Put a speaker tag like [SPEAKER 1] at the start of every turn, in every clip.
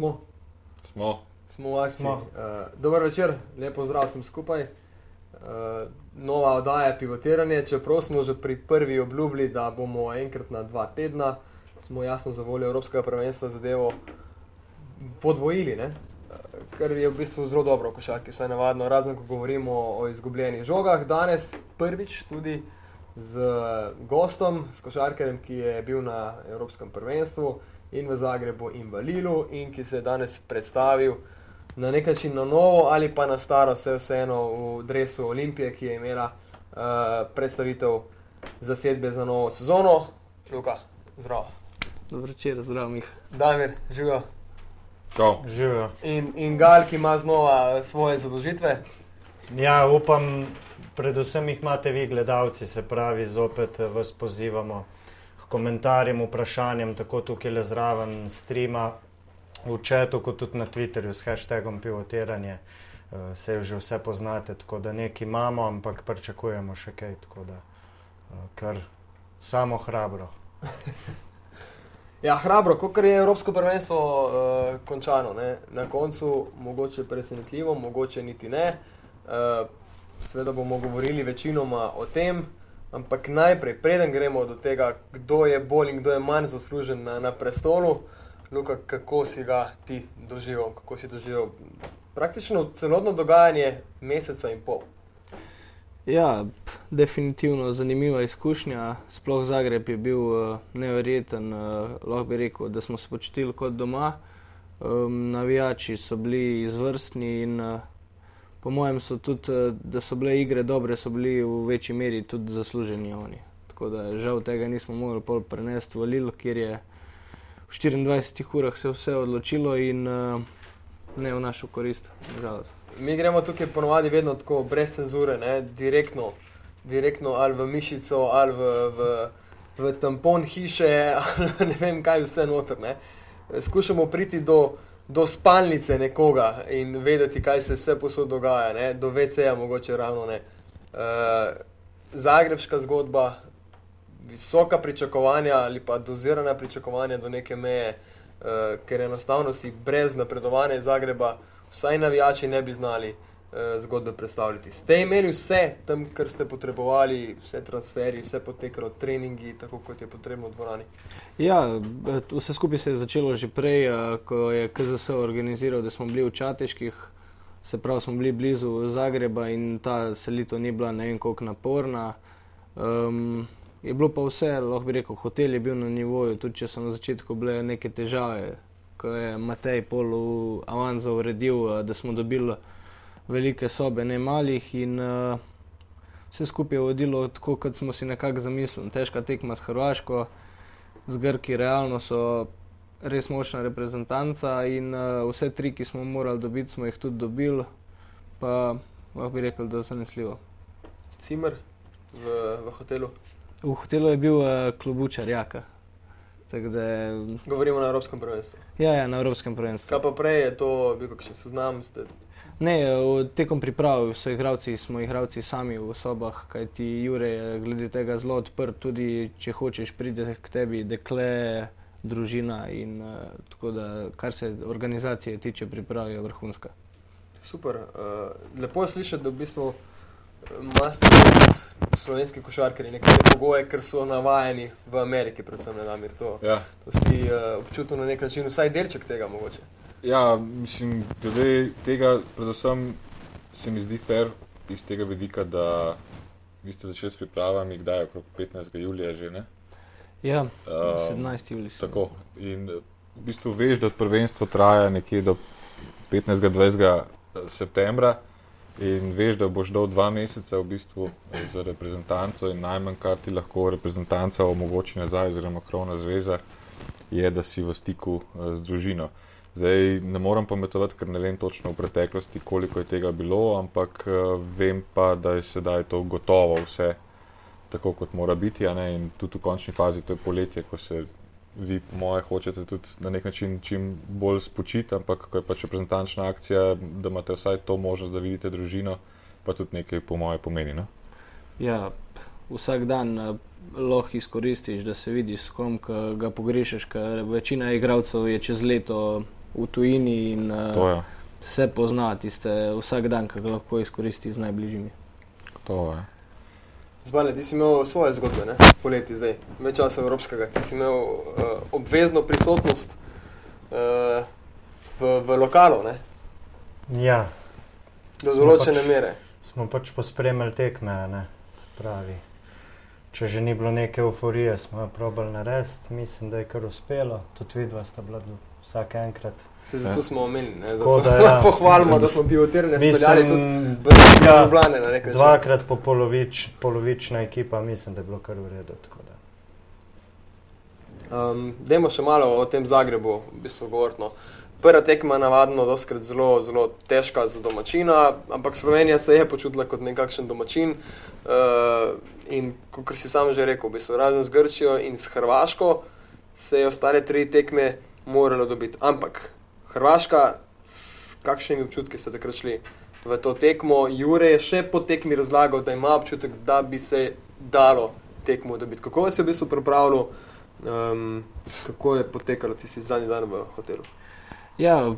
[SPEAKER 1] Smo.
[SPEAKER 2] Smo.
[SPEAKER 1] Smo v akciji.
[SPEAKER 3] Smo.
[SPEAKER 1] Uh, dober večer, lepo zdrav sem skupaj. Uh, nova oddaja Pivotiranje, čeprav smo že pri prvi obljubili, da bomo enkrat na dva tedna, smo jasno za voljo Evropskega prvenstva zadevo podvojili, ne? Uh, kar je v bistvu zelo dobro v košarki, vsaj navadno, razen ko govorimo o izgubljenih žogah. Danes prvič tudi z gostom, s košarkarjem, ki je bil na Evropskem prvenstvu in v Zagrebu in v Lilu in ki se je danes predstavil na nek način na novo ali pa na staro, vse vseeno v dresu Olimpije, ki je imela uh, predstavitev zasedbe za novo sezono. Luka, zdrav.
[SPEAKER 4] Dobro večer, zdrav Mih.
[SPEAKER 1] Damir, živijo.
[SPEAKER 2] Čau.
[SPEAKER 3] Živijo.
[SPEAKER 1] In, in Gal, ki ima znova svoje zadožitve.
[SPEAKER 3] Ja, upam, predvsem jih imate vi, gledalci, se pravi, zopet vas pozivamo komentarjem, vprašanjem, tako tukaj le zraven streama, v četu, kot tudi na Twitterju s hashtagom pivotiranje. Uh, se že vse poznate, tako da nekaj imamo, ampak pričakujemo še kaj, tako da uh, kar samo hrabro.
[SPEAKER 1] Ja, hrabro, kot je Evropsko prvenstvo uh, končano. Ne? Na koncu mogoče presenetljivo, mogoče niti ne. Uh, Sveda bomo govorili večinoma o tem, ampak najprej, preden gremo do tega, kdo je bolj in kdo je manj zaslužen na, na prestolu, Luka, kako si ga ti doživel, kako si doživel praktično celotno dogajanje meseca in pol.
[SPEAKER 4] Ja, definitivno zanimiva izkušnja. Sploh Zagreb je bil uh, neverjeten. Uh, lahko bi rekel, da smo se počutili kot doma. Um, navijači so bili izvrstni in uh, po mojem so tudi, uh, da so bile igre dobre, so bili v večji meri tudi zasluženi oni. Tako da žal tega nismo mogli prenesti v Lil, kjer je v 24 urah se vse odločilo in uh, ne v našo korist, nažalost.
[SPEAKER 1] Mi gremo tukaj ponovadi vedno tako, brez cenzure, ne? direktno, direktno ali v mišico, ali v, v, v tampon hiše, ali ne vem kaj vse noter. Ne? Skušamo priti do, do spalnice nekoga in vedeti, kaj se vse posod dogaja, ne? do VC-ja mogoče ravno ne. Uh, Zagrebška zgodba, visoka pričakovanja ali pa dozirana pričakovanja do neke meje, uh, ker enostavno si brez napredovanja iz Zagreba, vsaj navijači ne bi znali zgodbe predstavljati. Ste imeli vse tam, kar ste potrebovali, vse transferje, vse potekalo, treningi, tako kot je potrebno v dvorani.
[SPEAKER 4] Ja, b- vse skupaj se je začelo že prej, eh, ko je KZS organiziral, da smo bili v Čateških, se pravi, smo bili blizu Zagreba in ta selitev ni bila ne vem koliko naporna. Um, je bilo pa vse, lahko bi rekel, hotel je bil na nivoju, tudi če so na začetku bile neke težave, ko je Matej Pol v Avanzo uredil, eh, da smo dobili velike sobe, ne malih in uh, vse skupaj je vodilo tako, kot smo si nekako zamislili. Težka tekma s Hrvaško, z Grki realno so res močna reprezentanca in uh, vse tri, ki smo morali dobiti, smo jih tudi dobili, pa lahko bi rekel, da je zanesljivo.
[SPEAKER 1] Cimer v, v hotelu.
[SPEAKER 4] V hotelu je bil uh, klubučar Jaka. Da, je-
[SPEAKER 1] Govorimo na Evropskem prvenstvu.
[SPEAKER 4] ja, ja, na Evropskem prvenstvu.
[SPEAKER 1] Kaj pa prej je to bil kakšen seznam? Ste...
[SPEAKER 4] Ne, tekom priprav so igravci, smo igravci sami v sobah, kajti Jure je glede tega zelo odprt, tudi če hočeš pride k tebi dekle, družina in uh, tako da, kar se organizacije tiče, priprav je vrhunska.
[SPEAKER 1] Super. Uh, lepo je slišati, da v bistvu imate tudi slovenski košarkari nekatere pogoje, ker so navajeni v Ameriki, predvsem na Damir. To,
[SPEAKER 2] Ja.
[SPEAKER 1] to si občutil na nek način, vsaj delček tega mogoče.
[SPEAKER 2] Ja, mislim, glede tega, predvsem se mi zdi fair iz tega vidika, da vi ste začeli s pripravami, kdaj je okrog 15. julija že, ne?
[SPEAKER 4] Ja,
[SPEAKER 2] Um,
[SPEAKER 4] 17. juli. so.
[SPEAKER 2] Tako. In eh, v bistvu veš, da prvenstvo traja nekje do 15-20 septembra. In veš, da boš dal dva meseca v bistvu eh, za reprezentanco, in najmanj, kar ti lahko reprezentanca omogoči nazaj, oziroma krovna zveza, je, da si v stiku eh, z družino. Zdaj ne morem pametovati, ker ne vem točno v preteklosti, koliko je tega bilo, ampak eh, vem pa, da je sedaj to gotovo vse tako, kot mora biti. ne, In tudi v končni fazi to je poletje, ko se vi, po moje, hočete tudi na nek način čim bolj spočiti, ampak ko je pač reprezentančna akcija, da imate vsaj to možnost, da vidite družino, pa tudi nekaj, po moje, pomeni. No?
[SPEAKER 4] Ja, vsak dan uh, lahko izkoristiš, da se vidiš s kom, ki ga pogrešaš, ker večina igralcev je čez leto v tujini in uh,
[SPEAKER 2] To je.
[SPEAKER 4] se pozna tiste vsak dan, ki ga lahko izkoristi z najbližjimi.
[SPEAKER 2] To je.
[SPEAKER 1] Zbane, ti si imel svoje zgodbe, ne? poleti zdaj, več časa evropskega. Ti si imel uh, obvezno prisotnost uh, v, v lokalu, ne?
[SPEAKER 3] Ja,
[SPEAKER 1] do
[SPEAKER 3] Smo
[SPEAKER 1] določene
[SPEAKER 3] pač-
[SPEAKER 1] mere.
[SPEAKER 3] smo pač pospremljali tekme, a ne, se pravi. Če že ni bilo neke euforije, smo jo probali narediti, mislim, da je kar uspelo. Tudi vidva sta bila vsak enkrat.
[SPEAKER 1] Se zato
[SPEAKER 2] Ja.
[SPEAKER 1] smo omenili, ne? da
[SPEAKER 3] Tako
[SPEAKER 1] se
[SPEAKER 3] da ja.
[SPEAKER 1] pohvalimo, da smo pivotirne speljali tudi
[SPEAKER 3] Mislim,
[SPEAKER 1] v
[SPEAKER 3] ja,
[SPEAKER 1] Ljubljane na nek način.
[SPEAKER 3] dvakrat po polovič, polovična ekipa, mislim, da je bilo kar v redu. tako da.
[SPEAKER 1] Um, dajmo še malo o tem Zagrebu, v bistvu govoriti. No. Prva tekma je navadno doskrat zelo, zelo težka za domačina, ampak Slovenija se je počutila kot nekakšen domačin. Uh, in kot si sam že rekel, v bistvu, razen z Grčijo in s Hrvaško, se je ostale tri tekme moralo dobiti. Ampak Hrvaška, s kakšnimi občutki ste takrat šli v to tekmo? Jure je še po tekmi razlagal, da ima občutek, da bi se dalo tekmo dobiti. Kako se je v bistvu pripravljal? Um, kako je potekalo tisti zadnji dan v hotelu?
[SPEAKER 4] Ja,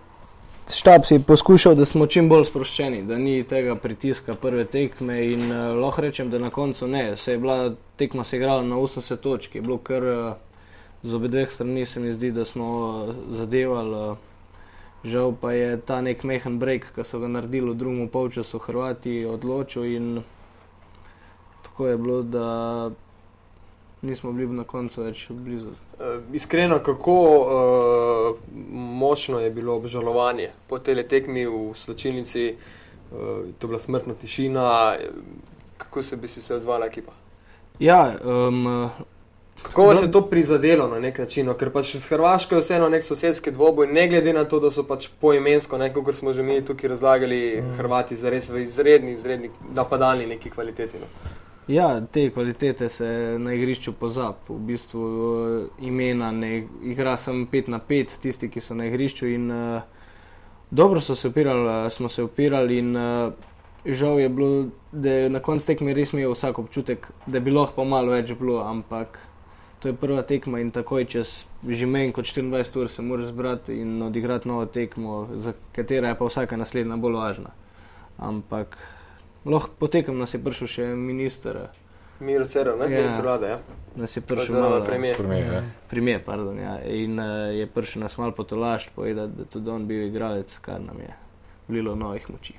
[SPEAKER 4] štab si poskušal, da smo čim bolj sproščeni, da ni tega pritiska prve tekme in uh, lahko rečem, da na koncu ne. Se je bila tekma se igrala na 80 točk, je bilo kar uh, z obe dveh strani se mi zdi, da smo uh, zadevali. Uh, Žal pa je ta nek mehen break, ki so ga naredili v drugem polčasu, Hrvati odločil in tako je bilo, da nismo bili na koncu več blizu.
[SPEAKER 1] Uh, iskreno, kako uh, močno je bilo obžalovanje po tej tekmi v slačilnici, uh, to je bila smrtna tišina, eh, kako se bi si se odzvala ekipa?
[SPEAKER 4] Ja, um,
[SPEAKER 1] Kako vas je to prizadelo na nek način, no? ker pač s Hrvaško je vseeno nek sosedski dvoboj, ne glede na to, da so pač poimensko, kot smo že mi tukaj razlagali, mm. Hrvati zares v izredni, izredni napadalni neki kvaliteti. No?
[SPEAKER 4] Ja, te kvalitete se na igrišču pozab. V bistvu uh, imena ne igra samo 5 na 5, tisti, ki so na igrišču. In, uh, dobro so se upirali, uh, smo se upirali in uh, žal je bilo, da je na koncu tekme res imel vsak občutek, da bi lahko pa malo več bilo, ampak to je prva tekma in takoj čez že manj kot 24 ur se moraš zbrati in odigrati novo tekmo, za katero je pa vsaka naslednja bolj važna. Ampak lahko potekam nas je prišel še minister.
[SPEAKER 1] Miro Cerev, ne
[SPEAKER 4] Ja.
[SPEAKER 1] ministr vlade, ja.
[SPEAKER 4] Nas je prišel malo,
[SPEAKER 1] premijer.
[SPEAKER 2] Primer, ja.
[SPEAKER 4] Premijer, pardon, ja. In uh, je prišel nas malo potolašt, povedati, da tudi on bil igralec, kar nam je vlilo novih moči.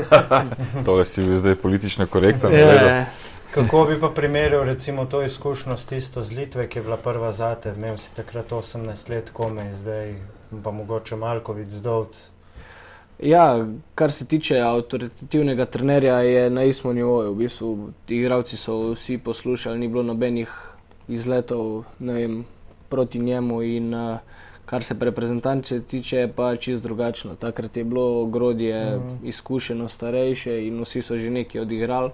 [SPEAKER 2] Tole si bil zdaj politično korekten.
[SPEAKER 4] Ja,
[SPEAKER 2] Yeah.
[SPEAKER 3] Kako bi pa primerjal recimo to izkušnjo s tisto z Litve, ki je bila prva zate, imel si takrat 18 let komaj, zdaj pa mogoče Malkovic zdovc.
[SPEAKER 4] Ja, kar se tiče avtoritativnega trenerja, je na istem nivoju. V bistvu, igravci so vsi poslušali, ni bilo nobenih izletov vem, proti njemu. In, uh, kar se reprezentance tiče, je pa čist drugačno. Takrat je bilo ogrodje
[SPEAKER 3] Mhm.
[SPEAKER 4] mm. izkušeno, starejše in vsi so že nekaj odigrali.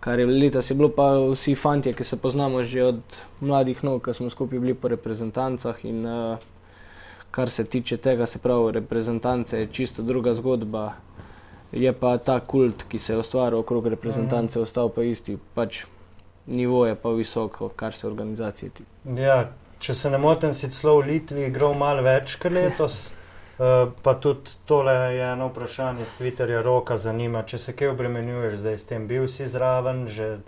[SPEAKER 4] Kar je leta, je bilo pa vsi fanti, ki se poznamo že od mladih nog, ki smo skupaj bili po reprezentancah. In, uh, kar se tiče tega, se pravi, reprezentance je čisto druga zgodba. Je pa ta kult, ki se je ustvaril okrog reprezentance, mm. ostal pa isti. Pač nivo je pa visoko, kar se organizacije tiče.
[SPEAKER 3] Ja, če se ne motim, si celo v Litvi igral malo več kot letos. Uh, pa tudi tole je eno vprašanje z Twitterja, roka zanima, če se kaj obremenjuješ zdaj s tem, bil si zraven že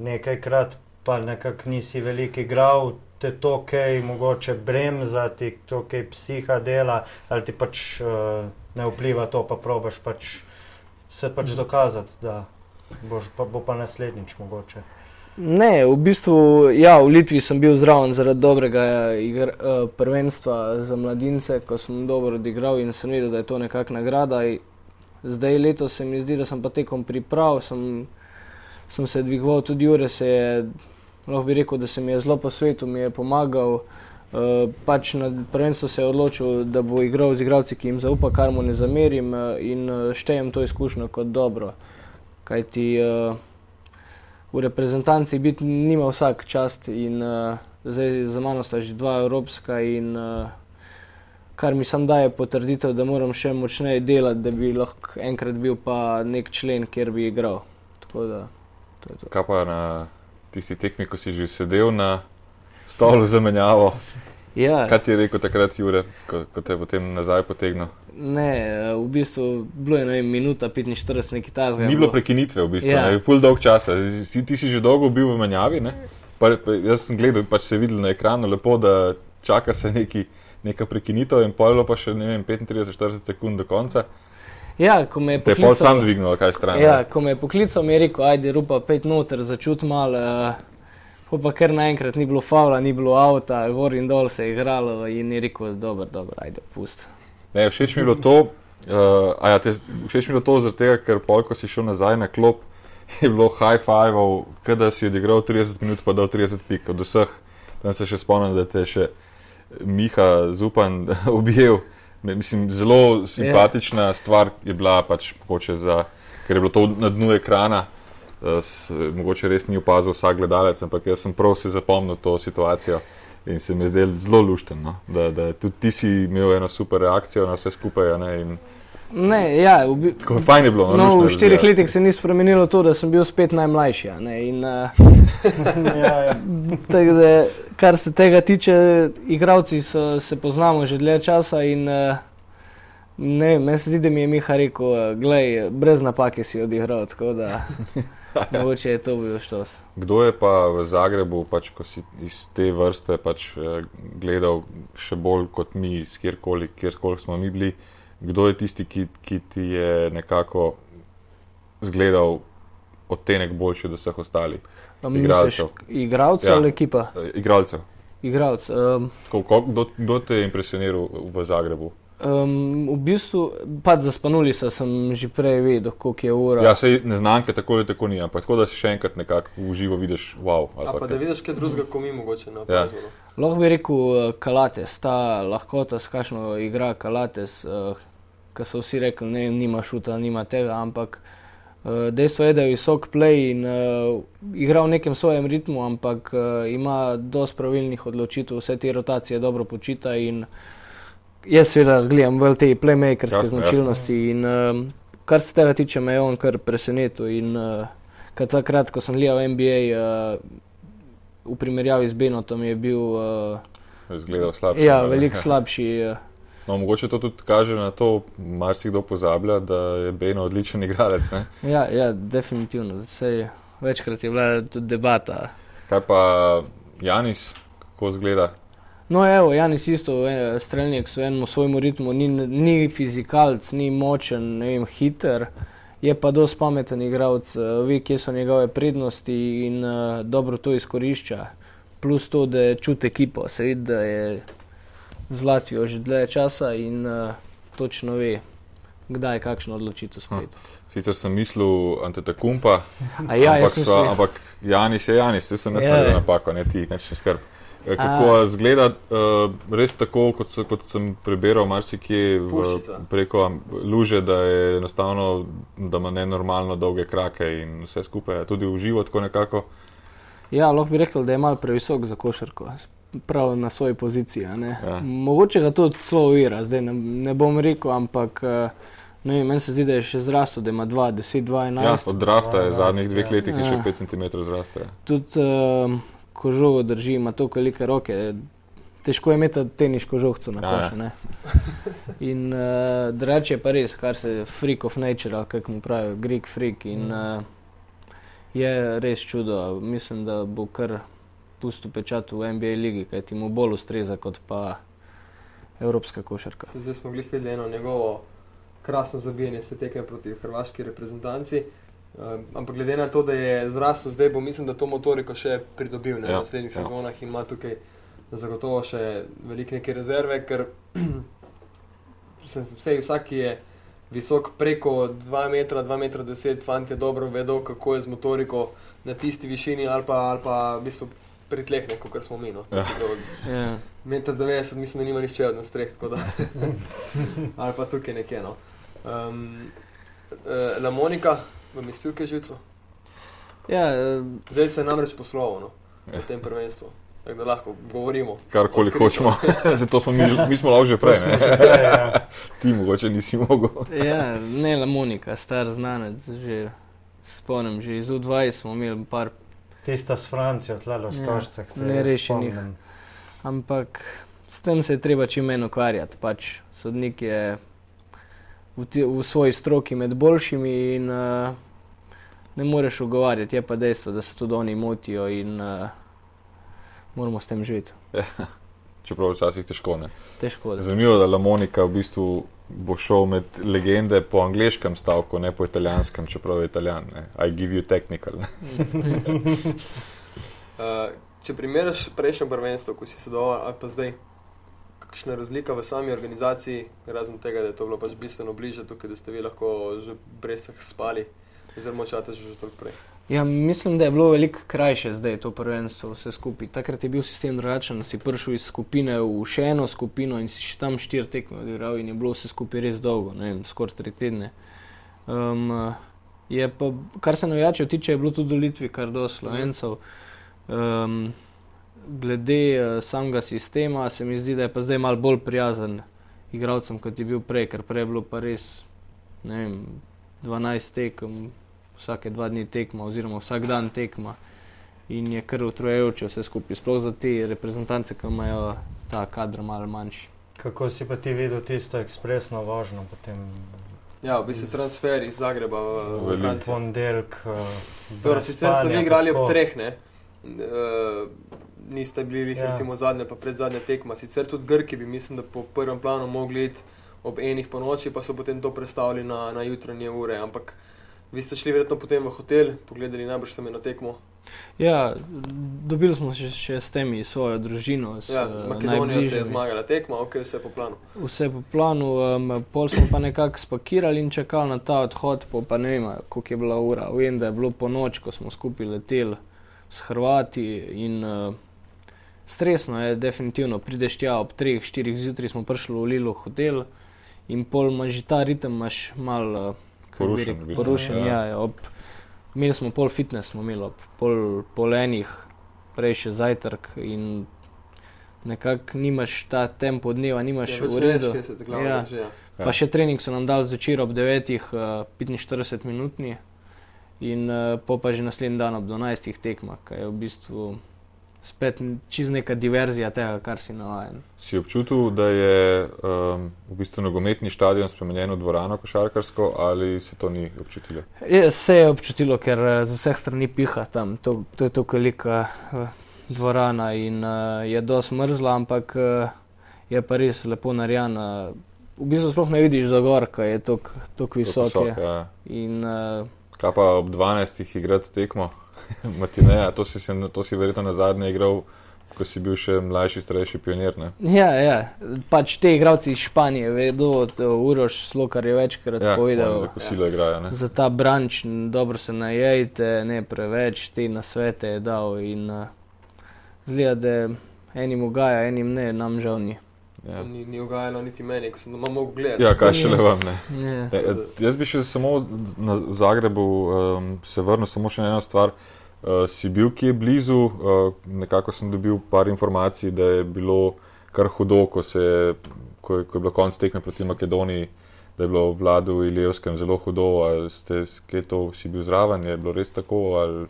[SPEAKER 3] nekajkrat, pa nekako nisi veliko igral, te to kaj mogoče bremza, ti to kaj psiha dela, ali ti pač uh, ne vpliva to, pa probaš pač se pač dokazati, da boš, pa, bo pa naslednjič mogoče.
[SPEAKER 4] Ne, v bistvu, ja, v Litvi sem bil zraven zaradi dobrega igr, uh, prvenstva za mladince, ko sem dobro odigral in sem videl, da je to nekakšna nagrada. Zdaj letos se mi zdi, da sem pa tekom priprav, sem, sem se dvigoval, tudi Jure se je, lahko bi rekel, da se mi je zelo po svetu, mi je pomagal. Uh, pač na prvenstvu se je odločil, da bo igral z igralci, ki jim zaupa, kar mu ne zamerim uh, in štejem to izkušnjo kot dobro. Kajti uh, v reprezentanci biti nima vsak čast in uh, zdaj za mano sta že dva evropska in uh, kar mi sam daje potrditev, da moram še močneje delati, da bi lahko enkrat bil pa nek člen, kjer bi igral. Tako da, to to.
[SPEAKER 2] Kaj pa na tisti tekmi, ko si že sedel na stolu za menjavo,
[SPEAKER 4] Ja,
[SPEAKER 2] Kaj ti je rekel takrat, Jure, ko, ko te je potem nazaj potegnil?
[SPEAKER 4] Ne, eh, v bistvu bilo je ne vem, minuta 45 nekaj tazga.
[SPEAKER 2] Ni bilo prekinitve, v bistvu,
[SPEAKER 4] Ja.
[SPEAKER 2] ja. ful dolg časa. Si, ti si že dolgo bil v menjavi. Ne? Pa, pa, jaz sem gledal, pač se je videl na ekranu lepo, da čaka se neki, neka prekinitev in pojlo pa še ne vem, 35-40 sekund do konca.
[SPEAKER 4] Ja, ko me je
[SPEAKER 2] Te je pol
[SPEAKER 4] poklical,
[SPEAKER 2] sam dvignil, kaj stran.
[SPEAKER 4] ja, ko me je poklical, mi je rekel, ajde, rupa pet noter, začut malo. Uh, pa kar naenkrat ni bilo faula, ni bilo avta, gor in dol se je igralo in je rekel, dobro, dobro, ajde, pust.
[SPEAKER 2] Ne, všeč mi je bilo to, uh, ja, te, všeč mi je bilo to zaradi tega, ker pol, ko si šel nazaj na klop, je bilo high five, kada si odigral 30 minut, pa dal 30 pik od vseh. Tam se še spomnim, da te še Miha Zupan objel. Mislim, zelo simpatična yeah. stvar je bila, pač, mogoče za, ker je bilo to na dnu ekrana. eh, S, mogoče res ni opazil vsak gledalec, ampak jaz sem prav si zapomnil to situacijo in se mi je zdelo zelo luštno, no? da, da tudi ti si imel eno super reakcijo na vse skupaj. a Ne? In,
[SPEAKER 4] Ne, ja, v, bi-
[SPEAKER 2] tako fajn je bilo. No,
[SPEAKER 4] no, v štirih
[SPEAKER 2] razgledati.
[SPEAKER 4] letih se ni spremenilo to, da sem bil spet najmlajši. a Ne, in, uh,
[SPEAKER 3] ja, ja.
[SPEAKER 4] tako da, kar se tega tiče, igravci so, se poznamo že dlje časa in uh, ne, meni se zdi, da mi je Miha rekel, uh, glej, brez napake si odigral, tako da mogoče je to bil štos.
[SPEAKER 2] Kdo je pa v Zagrebu, pač, ko si iz te vrste pač, eh, gledal še bolj kot mi, kjerkoli, kjerkoli smo mi bili, kdo je tisti, ki, ki ti je nekako zgledal odtenek boljši od vseh ostalih Igralcev.
[SPEAKER 4] Igralcev
[SPEAKER 2] Ja.
[SPEAKER 4] ali ekipa?
[SPEAKER 2] eh, igralcev?
[SPEAKER 4] Igralc. Um,
[SPEAKER 2] Ko, ko, kdo, kdo te je impresioniral v Zagrebu?
[SPEAKER 4] Um, v bistvu, pač za Spanulisa sem že prej vedel, koliko je ura.
[SPEAKER 2] Ja, sej neznanke tako ali tako ni, ampak tako da si še enkrat nekako v živo vidiš, wow. ali
[SPEAKER 1] A
[SPEAKER 2] pa
[SPEAKER 1] pa
[SPEAKER 2] kaj.
[SPEAKER 1] da vidiš kaj drugega, ko mi mogoče na
[SPEAKER 2] Ja.
[SPEAKER 1] opazimo.
[SPEAKER 4] Lahko bi rekel uh, Kalates, ta lahkota, s kakšno igra Kalates, uh, ki so vsi rekli, ne, nima šuta, nima tega, ampak uh, dejstvo je, da je visok play in uh, igra v nekem svojem ritmu, ampak uh, ima dosti pravilnih odločitev, vse te rotacije dobro počita in jaz seveda gledam bolj te playmakerske
[SPEAKER 2] Jasno,
[SPEAKER 4] značilnosti in um, kar se tega tiče, me je on kar presenetil in uh, kad takrat, ko sem gledal NBA, uh, v primerjavi z Benotom je bil uh,
[SPEAKER 2] Zgledal slabše.
[SPEAKER 4] ja,
[SPEAKER 2] ne?
[SPEAKER 4] veliko slabši. uh,
[SPEAKER 2] No, mogoče to tudi kaže na to, marsikdo pozablja, da je Beno odličen igralec. Ne?
[SPEAKER 4] Ja, ja, definitivno. Sej, večkrat je bila tudi debata.
[SPEAKER 2] Kaj pa Janis, kako zgleda?
[SPEAKER 4] No, evo, Janis isto, eh, strelnik v enem svojem ritmu, ni, ni fizikalc, ni močen, ne vem, hiter, je pa dosti pameten igralec, eh, ve, kje so njegove prednosti in uh, dobro to izkorišča. Plus to, da čuti ekipo, se vidi, da je z Latvijo že dlje časa in uh, točno ve, kdaj kakšno odločitev sprejeti.
[SPEAKER 2] Sicer sem mislil Antetokumpa,
[SPEAKER 4] ja,
[SPEAKER 2] ampak, sva, ampak Janis je Janis, se sem jaz
[SPEAKER 4] Ja,
[SPEAKER 2] naredil
[SPEAKER 4] ja.
[SPEAKER 2] napako, ne ti, neč ne skrb. Eh, Kako
[SPEAKER 4] A.
[SPEAKER 2] zgleda, uh, res tako, kot, so, kot sem preberal marsikje v,
[SPEAKER 1] Puščica.
[SPEAKER 2] preko luže, da je enostavno, da ima nenormalno dolge krake in vse skupaj, tudi v živo tako nekako.
[SPEAKER 4] Ja, lahko bi rekel, da je malo previsok za košarko, prav na svoji poziciji. a ne.
[SPEAKER 2] Ja.
[SPEAKER 4] Mogoče ga to celo uvira, zdaj ne, ne bom rekel, ampak eh, ne vem, meni se zdi, da je še zrastel, da ima 2, 10, 2, 11.
[SPEAKER 2] Ja, od drafta je
[SPEAKER 3] 12,
[SPEAKER 2] zadnjih dveh
[SPEAKER 3] ja.
[SPEAKER 2] letih je še
[SPEAKER 4] Ja.
[SPEAKER 2] 5 cm zraste.
[SPEAKER 4] Tudi uh, ko žogo drži, ima to velike roke. Težko je imeti teniško žogico na
[SPEAKER 2] Ja, ja.
[SPEAKER 4] košu. ne. In uh, drugače je pa res, kar se freak of nature, kako mu pravijo, Greek freak. In uh, je res čudo. Mislim, da bo kar pustil pečat v NBA ligi, kaj ti mu bolj ustreza kot pa evropska košarka.
[SPEAKER 1] Se Zdaj smo glih videli eno njegovo krasno zabijanje se tekem proti hrvaški reprezentanci. Um, ampak glede na to, da je zrasel zdaj, bo mislim, da to motoriko še pridobil ne,
[SPEAKER 2] Ja,
[SPEAKER 1] v naslednjih
[SPEAKER 2] ja.
[SPEAKER 1] sezonah in ima tukaj zagotovo še velike neke rezerve, ker sem vsej vsak, ki je visok preko 2 metra, 2 metra 10, fanti dobro vedo, kako je z motoriko na tisti višini ali pa, ali pa v bistvu pri tleh, kot smo mi. No.
[SPEAKER 2] Ja.
[SPEAKER 1] Da
[SPEAKER 4] Ja.
[SPEAKER 1] Meter 90, mislim, da nima nihče od nas treh, tako da. Ali pa tukaj nekje. No. Um, uh, La Monika, vam je spil kaj živco?
[SPEAKER 4] Ja, eh,
[SPEAKER 1] Zdaj se je namreč poslovno no,
[SPEAKER 2] Ja.
[SPEAKER 1] v tem prvenstvu. Tako da lahko govorimo.
[SPEAKER 2] Karkoli hočemo, zato smo mi, mi smo lahko že prej, ne?
[SPEAKER 3] Ja, ja.
[SPEAKER 2] ti mogoče nisi mogel.
[SPEAKER 4] ja, ne la Monika, star znanec, že spomnim, že iz U20 smo imeli par
[SPEAKER 3] Tista s Francijo, tle v Stožcah, se
[SPEAKER 4] nerešenih. Ampak s tem se je treba čim manj ukvarjati. Pač sodnik je v, ti, v svoji stroki med boljšimi in uh, ne moreš ugovarjati. Je pa dejstvo, da se tudi oni motijo in uh, moramo s tem živeti.
[SPEAKER 2] Čeprav včasih težko ne.
[SPEAKER 4] Težko je.
[SPEAKER 2] Zanimivo je, da Lamonika v bistvu bo šel med legende po angliškem stavku, ne po italijanskem, čeprav je italijan. Ne. I give you technical. Ne.
[SPEAKER 1] Uh, če primerjaš prejšnjo prvenstvo, ko si sodeloval, ali pa zdaj, kakšna razlika v sami organizaciji, razen tega, da je to bilo pač bistveno bliže tukaj, da ste vi lahko že brez vseh spali, oziroma čate že toliko prej.
[SPEAKER 4] Ja, mislim, da je bilo veliko krajše zdaj to prvenstvo, vse skupaj. Takrat je bil sistem drugačen, si prišel iz skupine v še eno skupino in si še tam štiri tekme odigral in je bilo vse skupaj res dolgo, ne vem, skoraj tri tedne. Um, je pa, kar se navijačev tiče, je bilo tudi v Litvi kar do slovencev. Um, glede uh, samega sistema se mi zdi, da je pa zdaj mal bolj prijazen igralcem, kot je bil prej, ker prej je bilo pa res, ne vem, 12 tekem, vsake dva dni tekma, oziroma vsak dan tekma. In je kar utrujajoče vse skupaj, sploh za te reprezentance, ki imajo ta kader malo manjši.
[SPEAKER 3] Kako si pa ti videl tisto ekspresno vožnjo potem?
[SPEAKER 1] Ja, v bistvu transfer iz Zagreba v, v. Francijo.
[SPEAKER 3] Ponedeljek.
[SPEAKER 1] Dobro, sicer ste vi igrali ob treh, ne? Uh, niste bili,
[SPEAKER 3] Ja.
[SPEAKER 1] ja. recimo, zadnja, pa pred zadnja tekma. Sicer tudi Grki bi, mislim, da po prvem planu mogli iti ob enih po noči, pa so potem to prestavili na, na jutranje ure. Ampak vi ste šli verjetno potem v hotel, pogledali najbrž tam eno tekmo.
[SPEAKER 4] Ja, dobili smo še, še s temi svojo družino. S,
[SPEAKER 1] Ja,
[SPEAKER 4] eh,
[SPEAKER 1] Makedonija se je zmagala tekma, ok, vse po planu.
[SPEAKER 4] Vse po planu, um, pol smo pa nekako spakirali in čakali na ta odhod, po pa ne vem, koliko je bila ura. Vem, da je bilo po noč, ko smo skupaj leteli s Hrvati in uh, stresno je, definitivno. Prideš tja ob 3-4 zjutraj, smo prišli v Lilo hotel in pol imaš že ta ritem, imaš malo uh, kako bi
[SPEAKER 2] Porušen
[SPEAKER 4] rekel, porušen.
[SPEAKER 2] ja.
[SPEAKER 4] Ja. Ja, ob, imeli smo pol fitness, smo imeli ob pol, pol enih, prej še zajtrk in nekako nimaš ta tempo dneva, nimaš
[SPEAKER 1] Ja, glava
[SPEAKER 4] Ja.
[SPEAKER 1] ja.
[SPEAKER 2] Ja.
[SPEAKER 4] Pa še trening so nam dali zvečer ob 9, uh, 45 minutni in uh, pa že naslednji dan ob 12 tekmah, kar je v bistvu spet čist neka diverzija tega, kar si navaden.
[SPEAKER 2] Si občutil, da je um, v bistvu nogometni stadion spremenjen v dvorano košarkarsko ali se to ni občutilo?
[SPEAKER 4] Je, se je občutilo, ker eh, z vseh strani piha tam, to, to je tako velika uh, dvorana in uh, je dosti mrzla, ampak uh, je pa res lepo narejena. V bistvu sploh ne vidiš do gor, ker je tako visok.
[SPEAKER 2] Visok, ja.
[SPEAKER 4] In, uh,
[SPEAKER 2] Kaj pa ob 12. igrati tekmo? Matineja, to si, se, to si verjetno na zadnje igral, ko si bil še mlajši, starejši pionir. Ne?
[SPEAKER 4] Ja, ja, pač te igralci iz Španije vedo, to Uroš Slokar je večkrat
[SPEAKER 2] Ja,
[SPEAKER 4] ja, povedal.
[SPEAKER 2] za kosilo igrajo. Ne?
[SPEAKER 4] Za ta branč, dobro se najejte, ne preveč, te nasvete je dal in uh, zgleda, da enim ugaja, enim ne, nam žal ni.
[SPEAKER 2] Ja.
[SPEAKER 1] Ni, ni ugajalo niti meni, ko sem doma mogel gledati.
[SPEAKER 2] ja, kaj šele vam ne.
[SPEAKER 4] Ja.
[SPEAKER 2] E, jaz bi še samo na Zagrebu um, se vrnil samo še na eno stvar. Uh, si bil kje blizu, uh, nekako sem dobil par informacij, da je bilo kar hudo, ko, se, ko, je, ko je bilo konc tekme proti Makedoniji, da je bilo v vladu Ilijevskem zelo hudo. Ali ste kje to si bil zraven, je bilo res tako, ali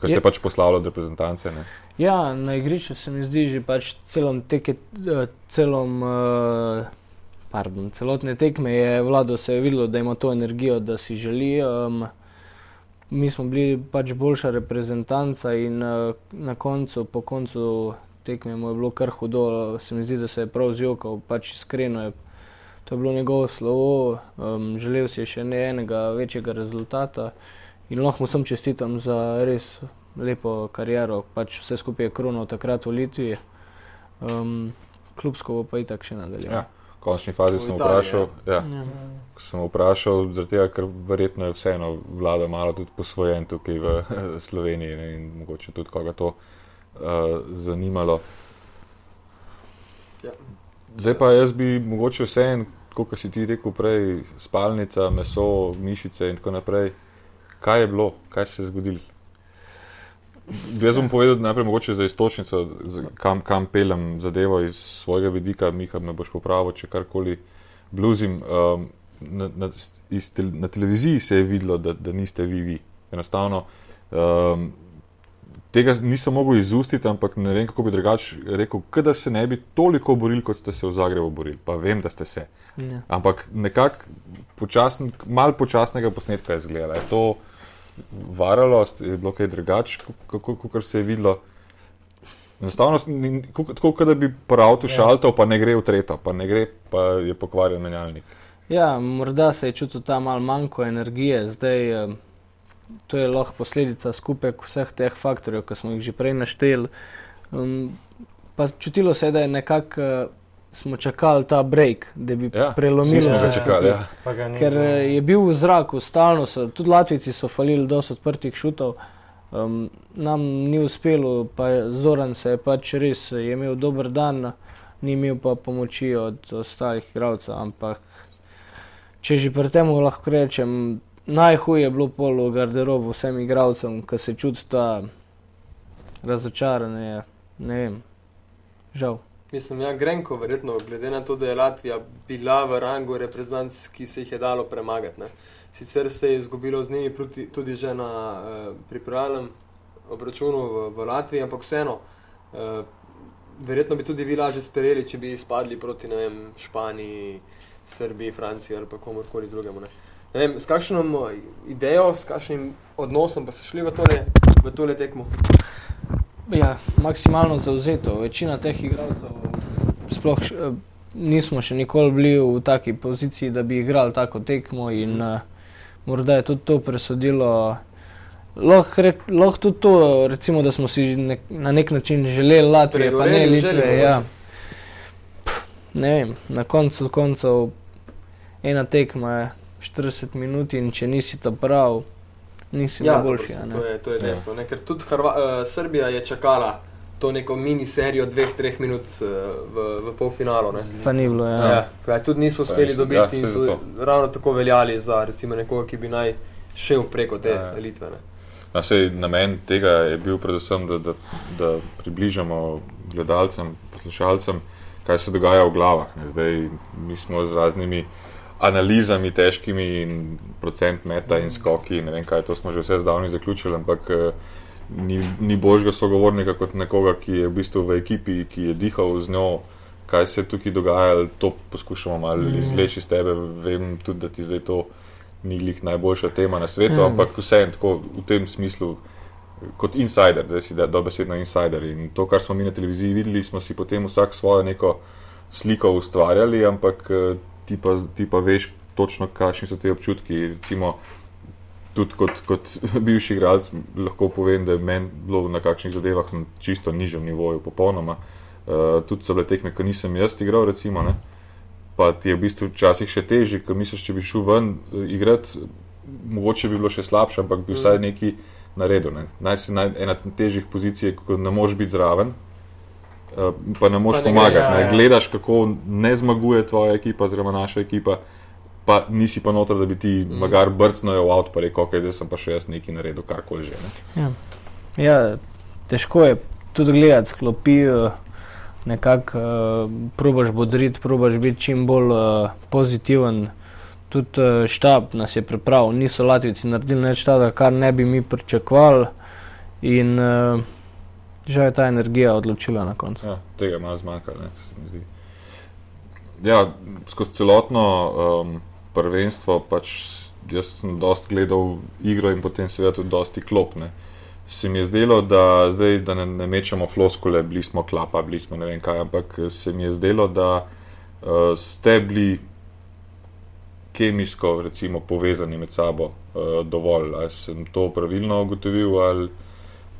[SPEAKER 2] ker se
[SPEAKER 4] Je-
[SPEAKER 2] pač poslavljalo od reprezentance. Ne?
[SPEAKER 4] Ja, na igrišču se mi zdi že pač celom teke, eh, celom, uh, pardon, celotne tekme je vlado se je videlo, da ima to energijo, da si želi. Um, mi smo bili pač boljša reprezentanca in uh, na koncu, po koncu tekme mu je bilo kar hudo, se mi zdi, da se je prav zjokal, pač iskreno je. To je bilo njegovo slovo, um, želel si je še ne enega večjega rezultata in lahko mu sem čestitam za res lepo kariero, pač vse skupaj je kronal takrat v Litvi, um, klubsko pa itak še nadaljeval.
[SPEAKER 2] Ja. V končni fazi sem vprašal, ja.
[SPEAKER 4] Ja.
[SPEAKER 2] Ko sem vprašal, tega, ker verjetno je vseeno vlada malo tudi posvojen tukaj v Sloveniji ne, in mogoče tudi koga to uh, zanimalo.
[SPEAKER 1] Ja.
[SPEAKER 2] Zdaj pa jaz bi mogoče vseeno, kot si ti rekel prej, spalnica, meso, mišice in tako naprej. Kaj je bilo, kaj se je zgodilo? Jaz bom povedal najprej mogoče za istočnico, kam, kam pelem zadevo iz svojega vidika, Miha me boš popravil, če karkoli bluzim. Um, na, na, iz, na televiziji se je videlo, da, da niste vi vi. Enostavno um, tega nisem mogel izustiti, ampak ne vem, kako bi drugače rekel, da se ne bi toliko borili, kot ste se v Zagrebu borili. Pa vem, da ste se.
[SPEAKER 4] Ja.
[SPEAKER 2] Ampak nekako počasen, malo počasnega posnetka je izgledalo. Je to varalost, je bilo kaj drugače, kot se je videlo. Enostavno, ni- kot da bi po avtu šaltal, pa ne gre v tretjo, pa ne gre, pa je pokvarjen menjalnik.
[SPEAKER 4] Ja, morda se je čutil ta mal manjko energije, zdaj eh, to je lahko posledica skupek vseh teh faktorjev, ki smo jih že prej našteli. Um, pa čutilo se je, da je nekako eh, smo čakali ta break, da bi
[SPEAKER 2] Ja,
[SPEAKER 4] prelomili vse.
[SPEAKER 2] Ja.
[SPEAKER 3] Pa ga ni
[SPEAKER 4] Ker eh, je bil v zraku, stalno so, tudi Latvijci so falili dosti odprtih šutov. Um, nam ni uspelo, pa Zoran se je pač res je imel dober dan, ni imel pa pomoči od ostalih igralcev. Ampak če že pri tem lahko rečem, najhuje je bilo pol v garderobu vsem igralcem, ki se čuti ta razočaranje. Ne vem, žal.
[SPEAKER 1] Mislim, ja, Grenko, verjetno, glede na to, da je Latvija bila v rangu reprezentanc, ki se jih je dalo premagati. Ne. Sicer se je izgubilo z njimi proti, tudi že na uh, pripravljalnem obračunu v, v Latviji, ampak vseeno, uh, verjetno bi tudi vi lažje sprejeli, če bi izpadli proti vem, Španiji, Srbiji, Franciji ali pa komorkoli drugemu. Ne. Ne vem, s kakšno idejo, s kakšnim odnosom pa ste šli v tole, v tole tekmo?
[SPEAKER 4] Ja, maksimalno zauzeto. Večina teh igralcev, sploh š, eh, nismo še nikoli bili v taki poziciji, da bi igrali tako tekmo, in uh, morda je tudi to presodilo. Lahko lahko tudi to, recimo, da smo si nek, na nek način želeli Latvije, pa ne Litve. Ja. Pff, Ne vem, na koncu koncev ena tekma je 40 minut in če nisi ta prav, nisi
[SPEAKER 1] Ja,
[SPEAKER 4] najboljši. ne.
[SPEAKER 1] to je, to je
[SPEAKER 2] Ja.
[SPEAKER 1] dejstvo. Ne? Ker tudi Hrva, uh, Srbija je čakala to neko mini serijo dveh, treh minut uh, v, v polfinalu. Ne?
[SPEAKER 4] Pa ni bilo, ja.
[SPEAKER 1] Ja. Ja, tudi niso uspeli
[SPEAKER 2] Ja,
[SPEAKER 1] dobiti
[SPEAKER 2] ja,
[SPEAKER 1] in so
[SPEAKER 2] zato.
[SPEAKER 1] ravno tako veljali za recimo, nekoga, ki bi naj šel preko te
[SPEAKER 2] Ja, ja.
[SPEAKER 1] elitve. Ne?
[SPEAKER 2] No, sej, namen tega je bil predvsem, da, da, da približamo gledalcem, poslušalcem, kaj se dogaja v glavah. Ne. Zdaj, mi smo z raznimi analizami, težkimi in procent meta in skoki, ne vem kaj, to smo že vse zdavni zaključili, ampak eh, ni, ni božjega sogovornika kot nekoga, ki je v bistvu v ekipi, ki je dihal z njo, kaj se je tukaj dogajalo, to poskušamo malo izvleči iz tebe. Vem tudi, da ti zdaj to ni glih najboljša tema na svetu,
[SPEAKER 4] Ja.
[SPEAKER 2] ampak vseeno tako v tem smislu. Kot insider, zdaj si da dobesedno insider. In to, kar smo mi na televiziji videli, smo si potem vsak svojo neko sliko ustvarjali, ampak eh, ti pa, ti pa veš točno, kakšni so ti občutki. Recimo, tudi kot, kot bivši igralec lahko povem, da je meni bilo na kakšnih zadevah na čisto nižjem nivoju, popolnoma. Uh, tudi so bile tekme, ko nisem jaz igral, recimo, ne? pa ti je v bistvu včasih še težje, ker misliš, če bi šel ven uh, igrati, mogoče bi bilo še slabše, ampak bi vsaj nekaj naredil. Ne? Naj si naj, ena težjih pozicij, ko ne moreš biti zraven. Uh, pa ne moreš
[SPEAKER 1] ne
[SPEAKER 2] pomagati.
[SPEAKER 3] ja,
[SPEAKER 2] ne.
[SPEAKER 3] ja.
[SPEAKER 2] Gledaš, kako ne zmaguje tvoja ekipa, oziroma naša ekipa, pa nisi pa noter, da bi ti mm. magar brcnil v avto, pa rekel, ok, zdaj sem pa še jaz nekaj naredil, karkoli že. Ne.
[SPEAKER 4] Ja. ja, težko je tudi gledati, sklopi, eh, nekako uh, probaš bodriti, probaš biti čim bolj uh, pozitiven. Tudi uh, štab nas je pripravil, niso Latvijci naredili nič tega, kar ne bi mi pričakovali. In uh, žal je ta energija odločila na koncu.
[SPEAKER 2] Ja, tega malo zmanjkalo, se mi zdi. Ja, skozi celotno um, prvenstvo pač jaz sem dosti gledal igro in potem seveda tudi dosti klopne. Se mi je zdelo, da zdaj, da ne, ne mečemo floskole, bili smo klapa, bili smo ne vem kaj, ampak se mi je zdelo, da uh, ste bili kemijsko recimo, povezani med sabo uh, dovolj. Ali sem to pravilno ugotovil? Ali...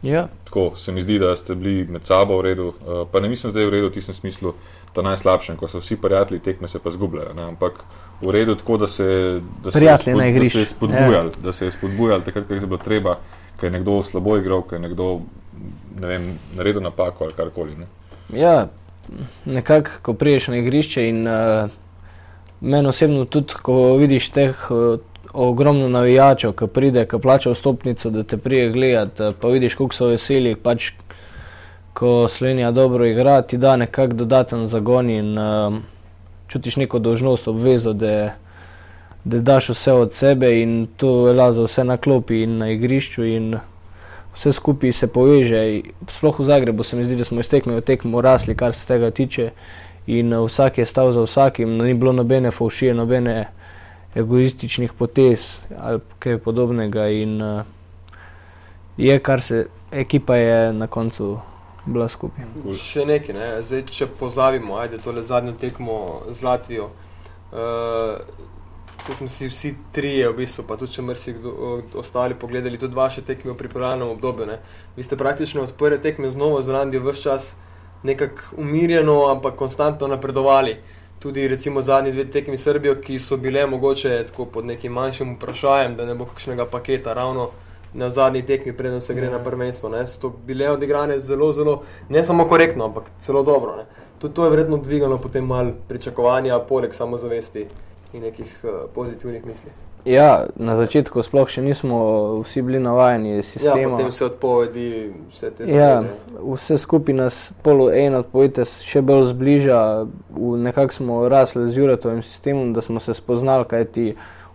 [SPEAKER 4] Ja,
[SPEAKER 2] Tako se mi zdi, da ste bili med sabo v redu, uh, pa ne mislim zdaj v redu v tistem smislu, da najslabšem, ko so vsi prijatelji, tekme se pa zgubljajo. Ne? Ampak v redu tako, da se, da se, je
[SPEAKER 4] Prijatelji na
[SPEAKER 2] da
[SPEAKER 4] igrišču,
[SPEAKER 2] se je spodbujali, ja. da se je spodbujali takrat, ko je bilo treba, ker je nekdo slabo igral, ker je nekdo ne vem, naredil napako ali karkoli. Ne?
[SPEAKER 4] Ja, nekako, ko priješ na igrišče in uh, meni osebno tudi, ko vidiš teh uh, ogromno navijačev, ki pride, ki plača vstopnico, da te prije gledati, uh, pa vidiš, koliko so veseli, pač, ko Slovenija dobro igra, ti da nekako dodaten zagon in uh, čutiš neko dožnost, obvezo, da, da daš vse od sebe in to velja za vse na klopi in na igrišču. In vse skupaj se poveže. Sploh v Zagrebu se mi zdi, da smo iz tekme v tekmo rasli, kar se tega tiče. In uh, vsak je stal za vsakim, ni bilo nobene faušije, nobene egoističnih potez ali kaj podobnega. In uh, je, kar se ekipa je na koncu bila skupaj.
[SPEAKER 1] Še nekaj, ne? Zdaj, če pozabimo, ajde tole zadnjo tekmo z Latvijo. Uh, smo si vsi trije, v bistvu, pa tudi če mrsi ostali pogledali, tudi vaše tekme v pripravljenem obdobju. Ne. Vi ste praktično od prve tekme z novo Zelandijo vse čas nekako umirjeno, ampak konstantno napredovali. Tudi recimo zadnji dve tekmi Srbijo, ki so bile mogoče tako pod nekim manjšim vprašanjem, da ne bo kakšnega paketa ravno na zadnji tekmi, preden se gre na prvenstvo. Ne. So bile odigrane zelo, zelo, ne samo korektno, ampak celo dobro. Ne. Tudi to je verjetno dvigalo potem mal pričakovanja, poleg samozavesti in nekih uh, pozitivnih misli.
[SPEAKER 4] Ja, na začetku sploh še nismo vsi bili navajeni sistema.
[SPEAKER 1] Ja, potem vse odpovedi, vse te
[SPEAKER 4] stvari. Ja, vse skupaj nas polo en odpovedi še bolj zbliža. Nekako smo rasli z Juretovim sistemom, da smo se spoznali, kaj ti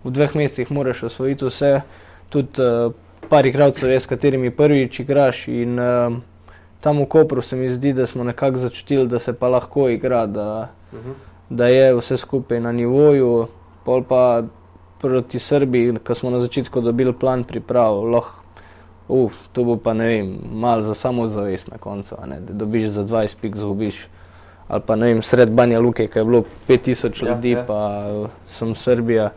[SPEAKER 4] v dveh mesecih moraš osvojiti vse. Tudi uh, par igralcev je, s katerimi prvič igraš. In uh, tam v Kopru se mi zdi, da smo nekako začutili, da se pa lahko igra. Da, uh mhm. -huh da je vse skupaj na nivoju, pol pa proti Srbiji, ko smo na začetku dobili plan priprav, lahko, uh, to bo pa ne vem, mal za samozavest na koncu, ne, da dobiš za 20 pik, zgubiš. Ali pa ne vem, sred Banja Luke, ki je bilo 5000 ja, ljudi, ja. pa sem Srbija.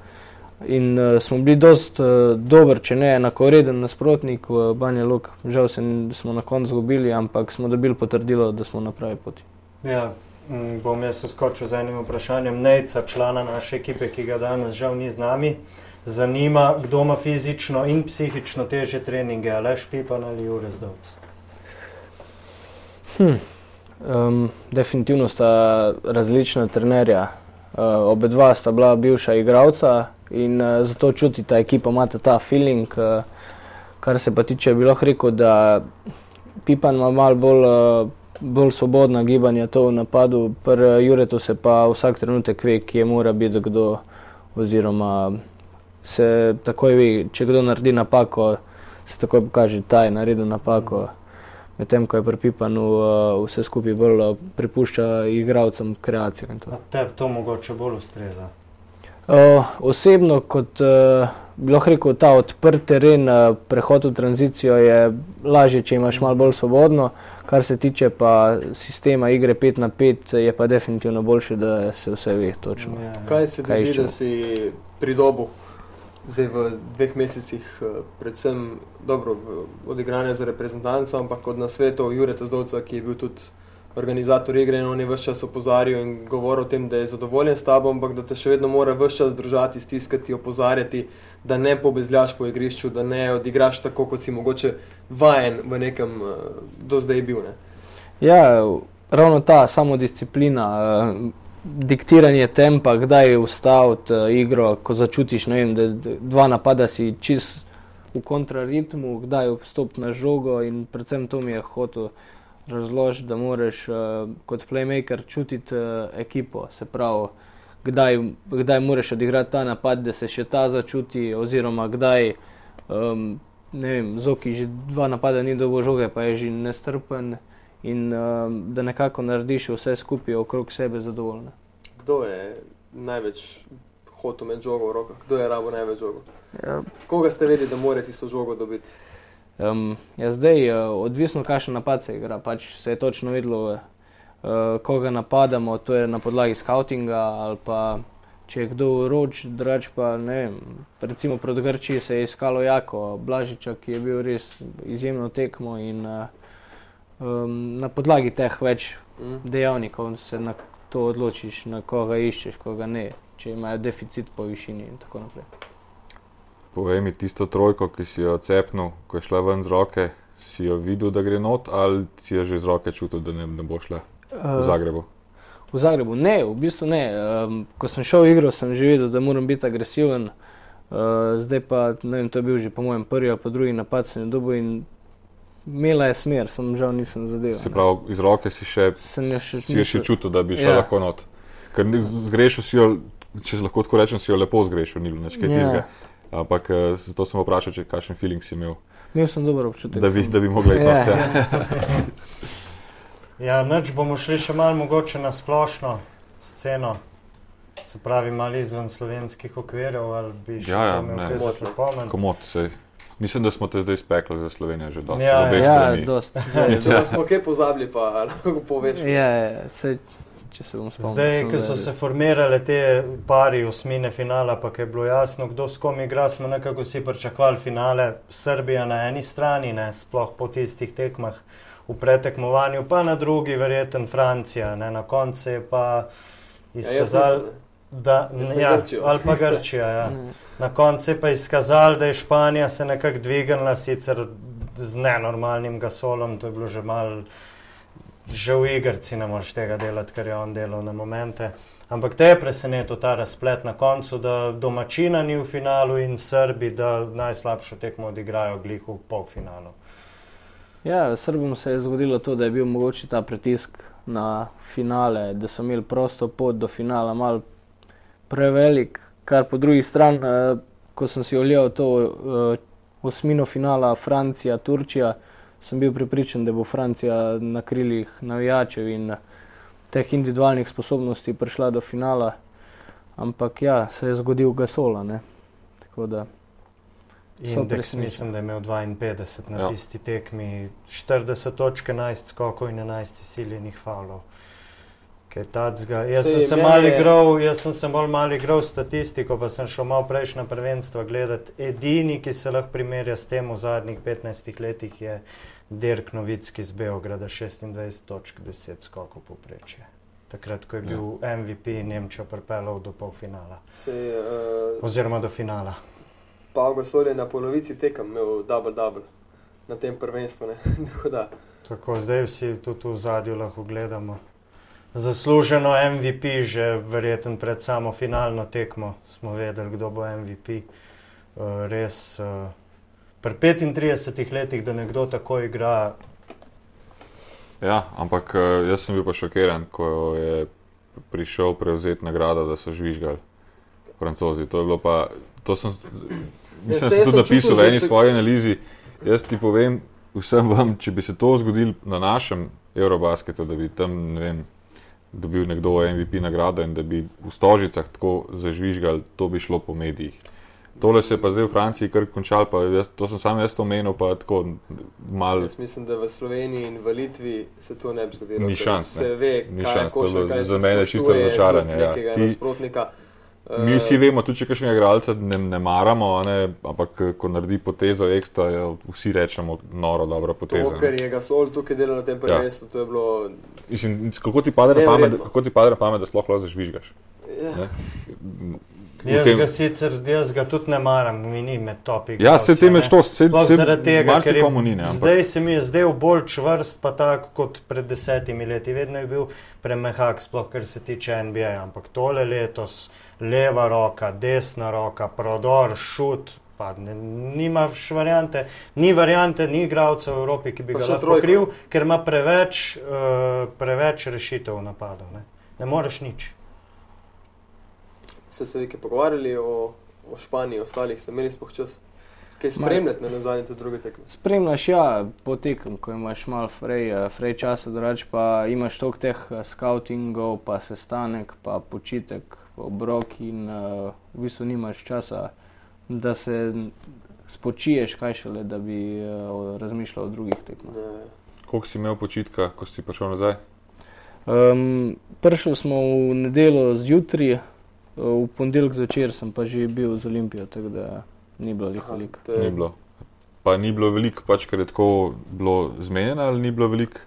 [SPEAKER 4] In uh, smo bili dost uh, dobri, če ne enakoreden nasprotnik v Banja Luka. Žal se, smo na koncu izgubili, ampak smo dobili potrdilo, da smo na pravi poti.
[SPEAKER 3] Ja, bom jaz uskočil z enim vprašanjem. Nejca, člana naše ekipe, ki ga danes žal ni z nami, zanima, kdo ima fizično in psihično teže treninge, ali špipan ali urezdovc.
[SPEAKER 4] Hm. Um, definitivno sta različna trenerja. Uh, obe dva sta bila bivša igralca in uh, zato čutite, ekipa ima ta feeling. Uh, kar se pa tiče, bi lahko rekel, da Pipan ima malo bolj uh, bolj svobodna gibanja to v napadu, pri Juretu se pa vsak trenutek ve, kje mora biti kdo, oziroma se takoj ve, če kdo naredi napako, se takoj pokaže, da je naredil napako. Medtem ko je pri Pipanu uh, vse skupaj bolj uh, prepušča igralcem kreacijo.
[SPEAKER 3] Te to mogoče bolj ustreza?
[SPEAKER 4] Uh, osebno, kot uh, bi lahko rekel, ta odprt teren, uh, prehod v tranzicijo je lažje, če imaš malo bolj svobodno. Kar se tiče pa sistema igre 5 na 5, je pa definitivno boljše, da se vse ve točno. Ja,
[SPEAKER 1] ja. Kaj se ti zdi, da si pridobil zdaj v dveh mesecih, eh, predvsem dobro odigranje za reprezentanco, ampak od nasvetov Jureta Zdovca, ki je bil tudi organizator igre in on je vse čas opozarjal in govoril o tem, da je zadovoljen s tabo, ampak da te še vedno mora vse čas držati, stiskati, opozarjati, da ne pobezljaš po igrišču, da ne odigraš tako, kot si mogoče vajen v nekem uh, do zdaj bil. Ne?
[SPEAKER 4] Ja, ravno ta samodisciplina. Uh, Diktiranje tempa, kdaj ustaviti uh, igro, ko začutiš, vem, da dva napada si čist v kontraritmu, kdaj vstopiti na žogo in predvsem to mi je hotel razložiti, da moraš uh, kot playmaker čutiti uh, ekipo, se pravi, kdaj, kdaj moraš odigrati ta napad, da se še ta začuti, oziroma kdaj, um, ne vem, zoki že dva napada ni dovolj žoge, pa je že nestrpen in um, da nekako narediš vse skupaj okrog sebe zadovoljne.
[SPEAKER 1] Kdo je največ hotel med žogo v rokah, kdo je rabo največ žogo? Ja. Koga ste vedeli, da morate so žogo dobiti?
[SPEAKER 4] Um, ja, zdaj, uh, odvisno, kakšen napad se igra, pač se je točno videlo, uh, koga napadamo, to je na podlagi skautinga ali pa če je kdo roč, drugač pa ne vem. Recimo proti Grčiji se je iskalo jako Blažiča, ki je bil res izjemno tekmo in uh, um, na podlagi teh več mm. dejavnikov se na to odločiš, na koga iščeš, koga ne, če imajo deficit po višini in tako naprej.
[SPEAKER 2] Povej mi tisto trojko, ki si jo cepnil, ko je šla ven z roke, si jo videl, da gre not, ali si jo že z roke čutil, da ne, ne bo šla v eh, Zagrebu?
[SPEAKER 4] V Zagrebu ne, v bistvu ne. Um, ko sem šel v igro, sem že videl, da moram biti agresiven. Uh, zdaj pa, ne vem, to je bil že po mojem prvi ali pa drugi napad, sem dobil in imela je smer, sem žal nisem zadeval.
[SPEAKER 2] Se pravi, iz roke si še, še, si še čutil, da bi šla ja. lahko not. Ker zgrešil si jo, če lahko tako rečem, si jo lepo zgrešil, ni bilo nič kaj ja. tizga. Ampak eh, zato sem vprašal, če kakšen feeling si imel.
[SPEAKER 4] Imel sem dober občutek.
[SPEAKER 2] da bi, da bi mogli iti.
[SPEAKER 4] Ja,
[SPEAKER 2] not, ja.
[SPEAKER 4] ja.
[SPEAKER 3] Ja, noč bomo šli še malo mogoče na splošno sceno, se pravi, malo izven slovenskih okvirjev, ali bi še
[SPEAKER 2] Ja, ja,
[SPEAKER 3] imel
[SPEAKER 2] ne.
[SPEAKER 3] kaj za pripomniti.
[SPEAKER 2] Komod, sej. Mislim, da smo te zdaj spekli za Slovenijo že dosti.
[SPEAKER 3] Ja,
[SPEAKER 4] Ja,
[SPEAKER 2] strani.
[SPEAKER 4] dost.
[SPEAKER 1] Če pa smo kaj pozabili, pa lahko poveš.
[SPEAKER 4] Ja, ja, saj, če se bom spomnil.
[SPEAKER 3] Zdaj, ko so se formirale te pari osmine finala, pa je bilo jasno, kdo s kom igra, smo nekako vsi pričakovali finale. Srbija na eni strani, ne, sploh po tistih tekmah v pretekmovanju, pa na drugi, verjeten Francija. Ne, na koncu je pa
[SPEAKER 1] Ja,
[SPEAKER 3] izkazal,
[SPEAKER 1] nisem,
[SPEAKER 3] da
[SPEAKER 1] sem
[SPEAKER 3] ja,
[SPEAKER 1] Grčijo.
[SPEAKER 3] ali pa Grčija. Ja.
[SPEAKER 4] Ne.
[SPEAKER 3] Na koncu je pa izkazal, da je Španija se nekako dvignila, sicer z nenormalnim gasolom, to je bilo že mal, že v igrici ne moreš tega delati, kar je on delal na momente. Ampak te je presenetil ta razplet na koncu, da domačina ni v finalu in Srbi, da najslabšo tekmo odigrajo glih v polfinalu.
[SPEAKER 4] Ja, Srbom se je zgodilo to, da je bil mogoče ta pritisk na finale, da so imeli prosto pot do finala mal prevelik, kar po drugi strani, eh, ko sem si ogledal to eh, osmino finala Francija, Turčija, sem bil prepričan, da bo Francija na krilih navijačev in eh, teh individualnih sposobnosti prišla do finala. Ampak ja, se je zgodil gasola. Ne? Tako da
[SPEAKER 3] Indeks mislim, da je imel 52 na
[SPEAKER 2] Ja.
[SPEAKER 3] ja. tisti tekmi, 40 točk, 11 skokov in 11 siljenih faulov. Kaj tacga. Jaz
[SPEAKER 1] Sej
[SPEAKER 3] sem se malo igral, jaz sem se bolj malo igral statistiko, pa sem šel malo prejšnja prvenstva gledati. Edini, ki se lahko primerja s tem v zadnjih 15 letih, je Dirk Novicki z Beograda, 26 točk, 10 skokov poprečje. Takrat, ko je
[SPEAKER 2] Ja.
[SPEAKER 3] bil MVP Nemčijo pripeljal do polfinala,
[SPEAKER 1] Se, uh,
[SPEAKER 3] oziroma do finala.
[SPEAKER 1] Pavel Gasol je na polovici tekem imel double-double na tem prvenstvu. da,
[SPEAKER 3] Tako zdaj vsi tudi v zadju lahko gledamo. Zasluženo MVP, že verjeten pred samo finalno tekmo smo vedeli, kdo bo MVP. Uh, res, uh, pri 35 letih, da nekdo tako igra,
[SPEAKER 2] Ja, ampak eh, jaz sem bil pa šokiran, ko je prišel prevzeti nagrado, da so žvižgali francozi. To je bilo pa, to sem, mislim, da
[SPEAKER 1] saj
[SPEAKER 2] sem tudi napisal v eni
[SPEAKER 1] tak-
[SPEAKER 2] svoji analizi. Jaz ti povem, vsem vam, če bi se to zgodilo na našem Eurobasketu, da bi tam, ne vem, dobil nekdo MVP nagrado in da bi v Stožicah tako zažvižgali, to bi šlo po medijih. Tole se je pa zdaj v Franciji kar končal, pa jaz, to sem sam jaz to omenil, pa tako malo.
[SPEAKER 1] jaz mislim, da v Sloveniji in v Litvi se to ne bi zgodilo.
[SPEAKER 2] Ni šans, ne.
[SPEAKER 1] Se ve,
[SPEAKER 2] Ni
[SPEAKER 1] kaj
[SPEAKER 2] šans,
[SPEAKER 1] je
[SPEAKER 2] je bilo
[SPEAKER 1] kaj
[SPEAKER 2] za mene čisto
[SPEAKER 1] spoštuje do
[SPEAKER 2] razočaranje, ja. Ti-
[SPEAKER 1] nasprotnika.
[SPEAKER 2] Mi vsi vemo, tudi če kakšnega igralca ne, ne maramo, ne, ampak eh, ko naredi potezo ekstra, jo vsi rečemo noro dobro potezo.
[SPEAKER 1] To, ker je Gasol tukaj delal na tem prvenstvu, to je bilo.
[SPEAKER 2] Mislim, kako ti pade na pamet, kako ti pade na pamet, da sploh lahko zažvižgaš?
[SPEAKER 1] Ja.
[SPEAKER 2] Ne?
[SPEAKER 3] Jaz
[SPEAKER 2] tem-
[SPEAKER 3] ga sicer jaz ga tudi ne maram, mi ni med topi.
[SPEAKER 2] Ja, se tem je to, se, se
[SPEAKER 3] zaradi tega, ker je,
[SPEAKER 2] ni, ne, ampak
[SPEAKER 3] zdaj se mi je zdel bolj čvrst, pa tako kot pred desetimi leti. Vedno je bil premehak, sploh kar se tiče NBA. Ampak tole letos, leva roka, desna roka, prodor, šut. Pa ne, nima š variante, ni variante, ni igralcev v Evropi, ki bi
[SPEAKER 1] Pa
[SPEAKER 3] ga lahko
[SPEAKER 1] trojko.
[SPEAKER 3] pokril, ker ima preveč, uh, preveč rešitev v napadu. Ne, ne moreš nič.
[SPEAKER 1] Ste se nekaj pogovarjali o, o Španiji, ostalih, ste imeli sploh čas kaj spremljati na zadnje te druge tekme?
[SPEAKER 4] Spremljaš, ja, potekem, ko imaš malo frej, eh, frej časa, drugače pa imaš toliko teh eh, scoutingov, pa sestanek, pa počitek, obrok in uh, v bistvu nimaš časa, da se spočiješ, kaj šele, da bi uh, razmišljal o drugih tekmah.
[SPEAKER 2] Koliko si imel počitka, ko si prišel nazaj?
[SPEAKER 4] Um, prišli smo v nedeljo zjutraj, v ponedeljek zvečer sem pa že bil z Olimpijo, tako da ni bilo
[SPEAKER 1] Aha,
[SPEAKER 4] veliko.
[SPEAKER 1] to je-
[SPEAKER 2] Ni bilo. Pa ni bilo veliko, pač, ker je tako bilo zmenjeno, ali ni bilo veliko,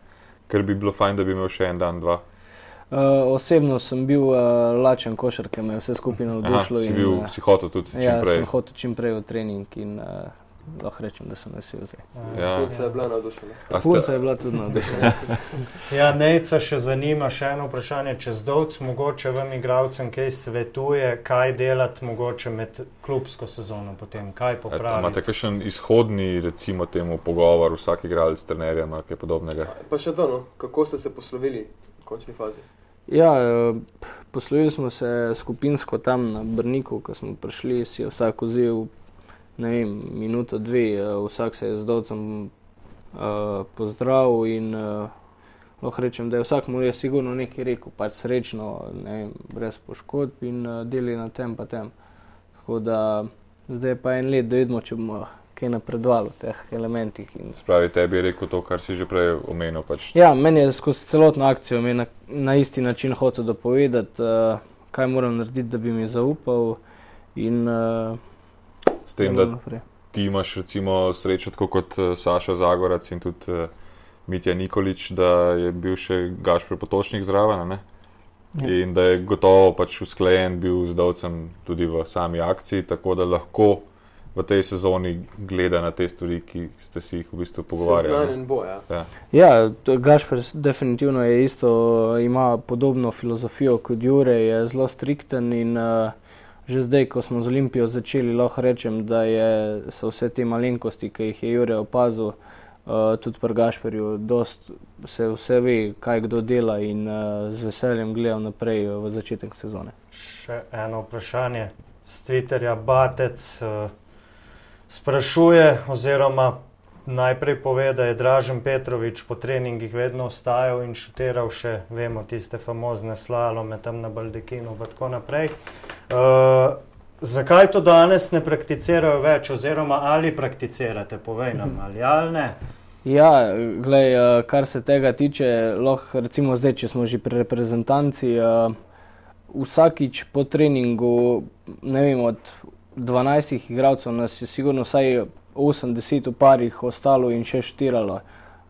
[SPEAKER 2] ker bi bilo fajn, da bi imel še en dan, dva.
[SPEAKER 4] Uh, osebno sem bil uh, lačen košarke, me je vse skupaj
[SPEAKER 2] Aha,
[SPEAKER 4] navdušilo.
[SPEAKER 2] si,
[SPEAKER 4] in,
[SPEAKER 2] bil,
[SPEAKER 4] eh,
[SPEAKER 2] si hotel tudi čim
[SPEAKER 4] Ja,
[SPEAKER 2] prej.
[SPEAKER 4] sem hotel čim prej v trening in uh, lahko rečem, da sem vesel zdaj.
[SPEAKER 2] Ja.
[SPEAKER 1] Punca je bila navdušena.
[SPEAKER 4] Punca je bila tudi navdušena.
[SPEAKER 3] Ja, Nejca še zanima še eno vprašanje. Čez dolg mogoče vam igravcem kaj svetuje, kaj delati mogoče med klubsko sezono potem, kaj
[SPEAKER 2] A- a Imate
[SPEAKER 3] popraviti.
[SPEAKER 2] kakšen izhodni, recimo, temu pogovor, vsak igralec s trenerjem ali kaj podobnega?
[SPEAKER 1] Pa še to, no, kako ste se poslovili v končni fazi?
[SPEAKER 4] Ja, eh, poslovili smo se skupinsko tam na Brniku, ko smo prišli, si je vsak vzel ne vem, minuto, dve, uh, vsak se je z dolcem uh, pozdravil in uh, lahko rečem, da je vsak mu je sigurno nekaj rekel, pač srečno, ne vem, brez poškodb in uh, deli na tem pa tem. Tako da zdaj je pa en let, da vidimo, če bomo kaj napredovali v teh elementih. In...
[SPEAKER 2] Spravi tebi je rekel to, kar si že prej omenil. Pač.
[SPEAKER 4] Ja, meni je skozi celotno akcijo na, na isti način hotel dopovedati, uh, kaj moram narediti, da bi mi zaupal. In, uh,
[SPEAKER 2] S tem, da ti imaš recimo srečo, tako kot uh, Saša Zagorac in tudi uh, Mitja Nikolič, da je bil še Gašpor Potočnik zraven. Ja. In da je gotovo pač usklajen bil z Dovcem tudi v sami akciji, tako da lahko v tej sezoni gleda na te stvari, ki ste si jih v bistvu pogovarjali.
[SPEAKER 1] Ja,
[SPEAKER 4] ja. ja Gašpor definitivno je isto, ima podobno filozofijo kot Jure, je zelo strikten in uh, že zdaj, ko smo z Olimpijo začeli, lahko rečem, da je, so vse te malenkosti, ki jih je Jure opazil, uh, tudi pri Gašporju, se vse ve, kaj kdo dela in uh, z veseljem gledam naprej v začetek sezone.
[SPEAKER 3] Še eno vprašanje. Z Twitterja Batec, uh, sprašuje, oziroma najprej pove, da je Dražen Petrovič po treningih vedno ostajal in šutiral še, vemo, tiste famozne slalome tam na Baldekinu in tako naprej. Uh, zakaj to danes ne prakticirajo več, oziroma ali prakticirate, povej nam, ali, ali ne?
[SPEAKER 4] Ja, glej, eh, kar se tega tiče, lahko recimo zdaj, če smo že pri reprezentanci, uh, vsakič po treningu, ne vem, od 12 igralcev, nas je sigurno vsaj 80 v parih ostalo in še štiralo.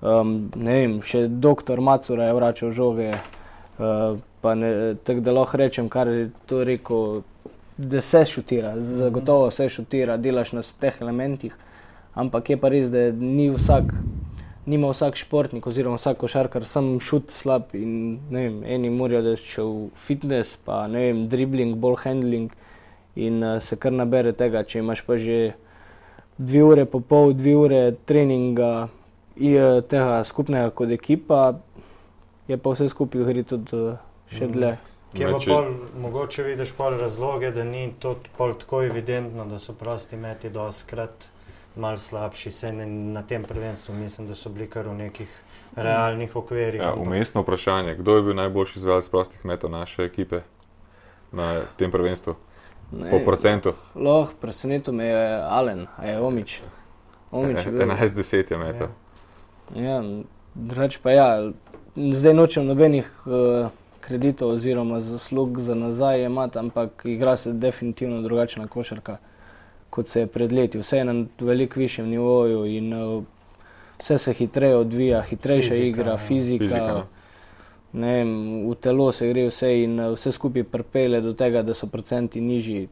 [SPEAKER 4] Um, ne vem, še doktor Macura je vračal žoge. Uh, Tako da lahko rečem, kar je to rekel, da se šutira, zagotovo se šutira, delaš na teh elementih, ampak je pa res, da ni vsak, nima vsak športnik oziroma vsak košarkar sam šut slab in ne vem, eni morajo da še v fitness, pa ne vem, dribbling, ball handling in uh, se kar nabere tega, če imaš pa že dve ure, pa pol, dve ure treninga in uh, tega skupnega kot ekipa, je pa vse skupaj gre tudi uh, še mhm. dlje.
[SPEAKER 3] Kje pa pol, mogoče vidiš pol razloge, da ni to pol tako evidentno, da so prosti meti doskrat mal slabši, se ne na tem prvenstvu, mislim, da so bili kar v nekih realnih okvirih.
[SPEAKER 2] Ja, umestno vprašanje, kdo je bil najboljši izvajalec prostih metov naše ekipe na tem prvenstvu? Ne, po procentu.
[SPEAKER 4] Lahko, presenetil me je Alen, a je Omič.
[SPEAKER 2] Omič je 11-10 je metal.
[SPEAKER 4] Ja, drugač pa ja, zdaj nočem nobenih uh, kreditov oziroma zaslug za nazaj imati, ampak igra se definitivno drugačna košarka, kot se je pred leti. Vse je na veliko višjem nivoju in uh, vse se hitreje odvija, hitrejša fizika, igra, fizika. fizika no vem, v telo se gre vse in eh, vse skupaj pripelje do tega, da so procenti nižji.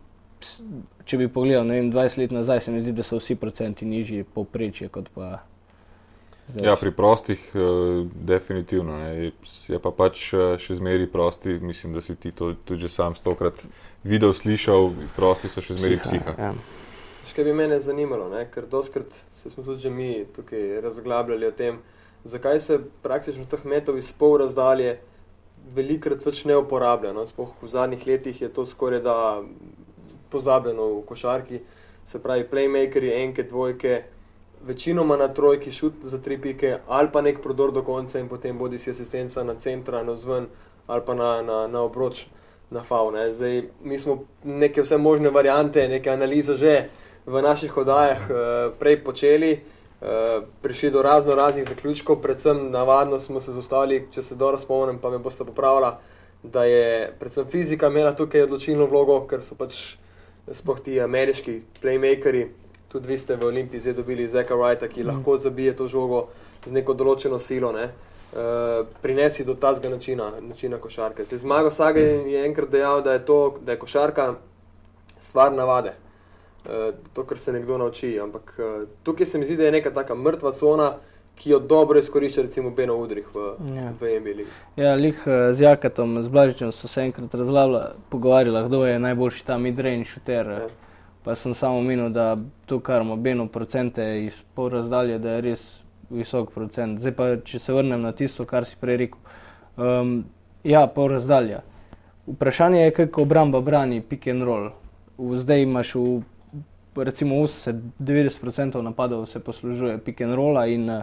[SPEAKER 4] Če bi pogledal vem, 20 let nazaj, se mi zdi, da so vsi procenti nižji povprečje kot pa.
[SPEAKER 2] Ja, pri prostih, uh, definitivno. Ne. Je pa pač uh, še zmeraj prosti. Mislim, da si ti to tudi sam stokrat videl, slišal. Prosti so še zmeraj psiha. psiha.
[SPEAKER 1] Ja. Še kaj bi mene zanimalo, ne? ker doskrat se smo tudi mi tukaj razglabljali o tem, uh, zakaj se praktično teh metov iz pol razdalje velikrat več ne uporablja. No? Spoh v zadnjih letih je to skoraj da pozabljeno v košarki, se pravi playmakeri, enke, dvojke, večinoma na trojki šut za tri pike ali pa nek prodor do konca in potem bodi si asistenca na centra, na vzven ali pa na, na, na obroč. Na faune. Zdaj, mi smo neke vse možne variante, neke analize že v naših oddajah uh, prej počeli, Eh, prišli do razno raznih zaključkov, predvsem navadno smo se zaustavili, če se dobro spomnim, pa me boste popravili, da je predvsem fizika imela tukaj odločilno vlogo, ker so pač spoh ti ameriški playmakeri, tudi vi ste v Olimpiji zdaj dobili Zeka Wrighta, ki mm. lahko zabije to žogo z neko določeno silo. Ne? Uh, prinesi do tazga načina, načina košarke. Zmago Sage je enkrat dejal, da je, to, da je košarka stvar navade. Eh, to, kar se nekdo nauči. Ampak uh, tukaj se mi zdi, da je neka taka mrtva cona, ki jo dobro izkorišča, recimo Beno Udrih v, ja. v MBL.
[SPEAKER 4] Ja, lih uh, z Jakatom, z Blažičem so se enkrat pogovarjali, kdo je najboljši ta midrange shooter. Ja. Pa sem samo menil, da to, kar ima Beno procente iz pol razdalje, da je res visok procent. Zdaj pa, če se vrnem na tisto, kar si prej rekel. Um, ja, pol razdalja. Vprašanje je, kako obramba brani pick and roll. Zdaj imaš v recimo 80-90% napadov se poslužuje pick and rolla in eh,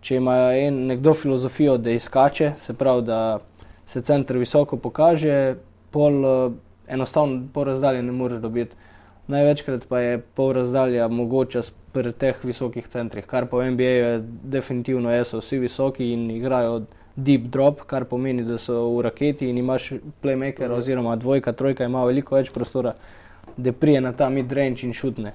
[SPEAKER 4] če ima en, nekdo filozofijo, da izkače, se pravi, da se center visoko pokaže, pol eh, enostavno po razdalji ne moreš dobiti. Največkrat pa je pol razdalja mogoča s- pri teh visokih centrih, kar pa v NBA je definitivno je, so vsi visoki in igrajo deep drop, kar pomeni, da so v raketi in imaš playmaker oziroma dvojka, trojka ima veliko več prostora, da prije na ta mid-range in šutne.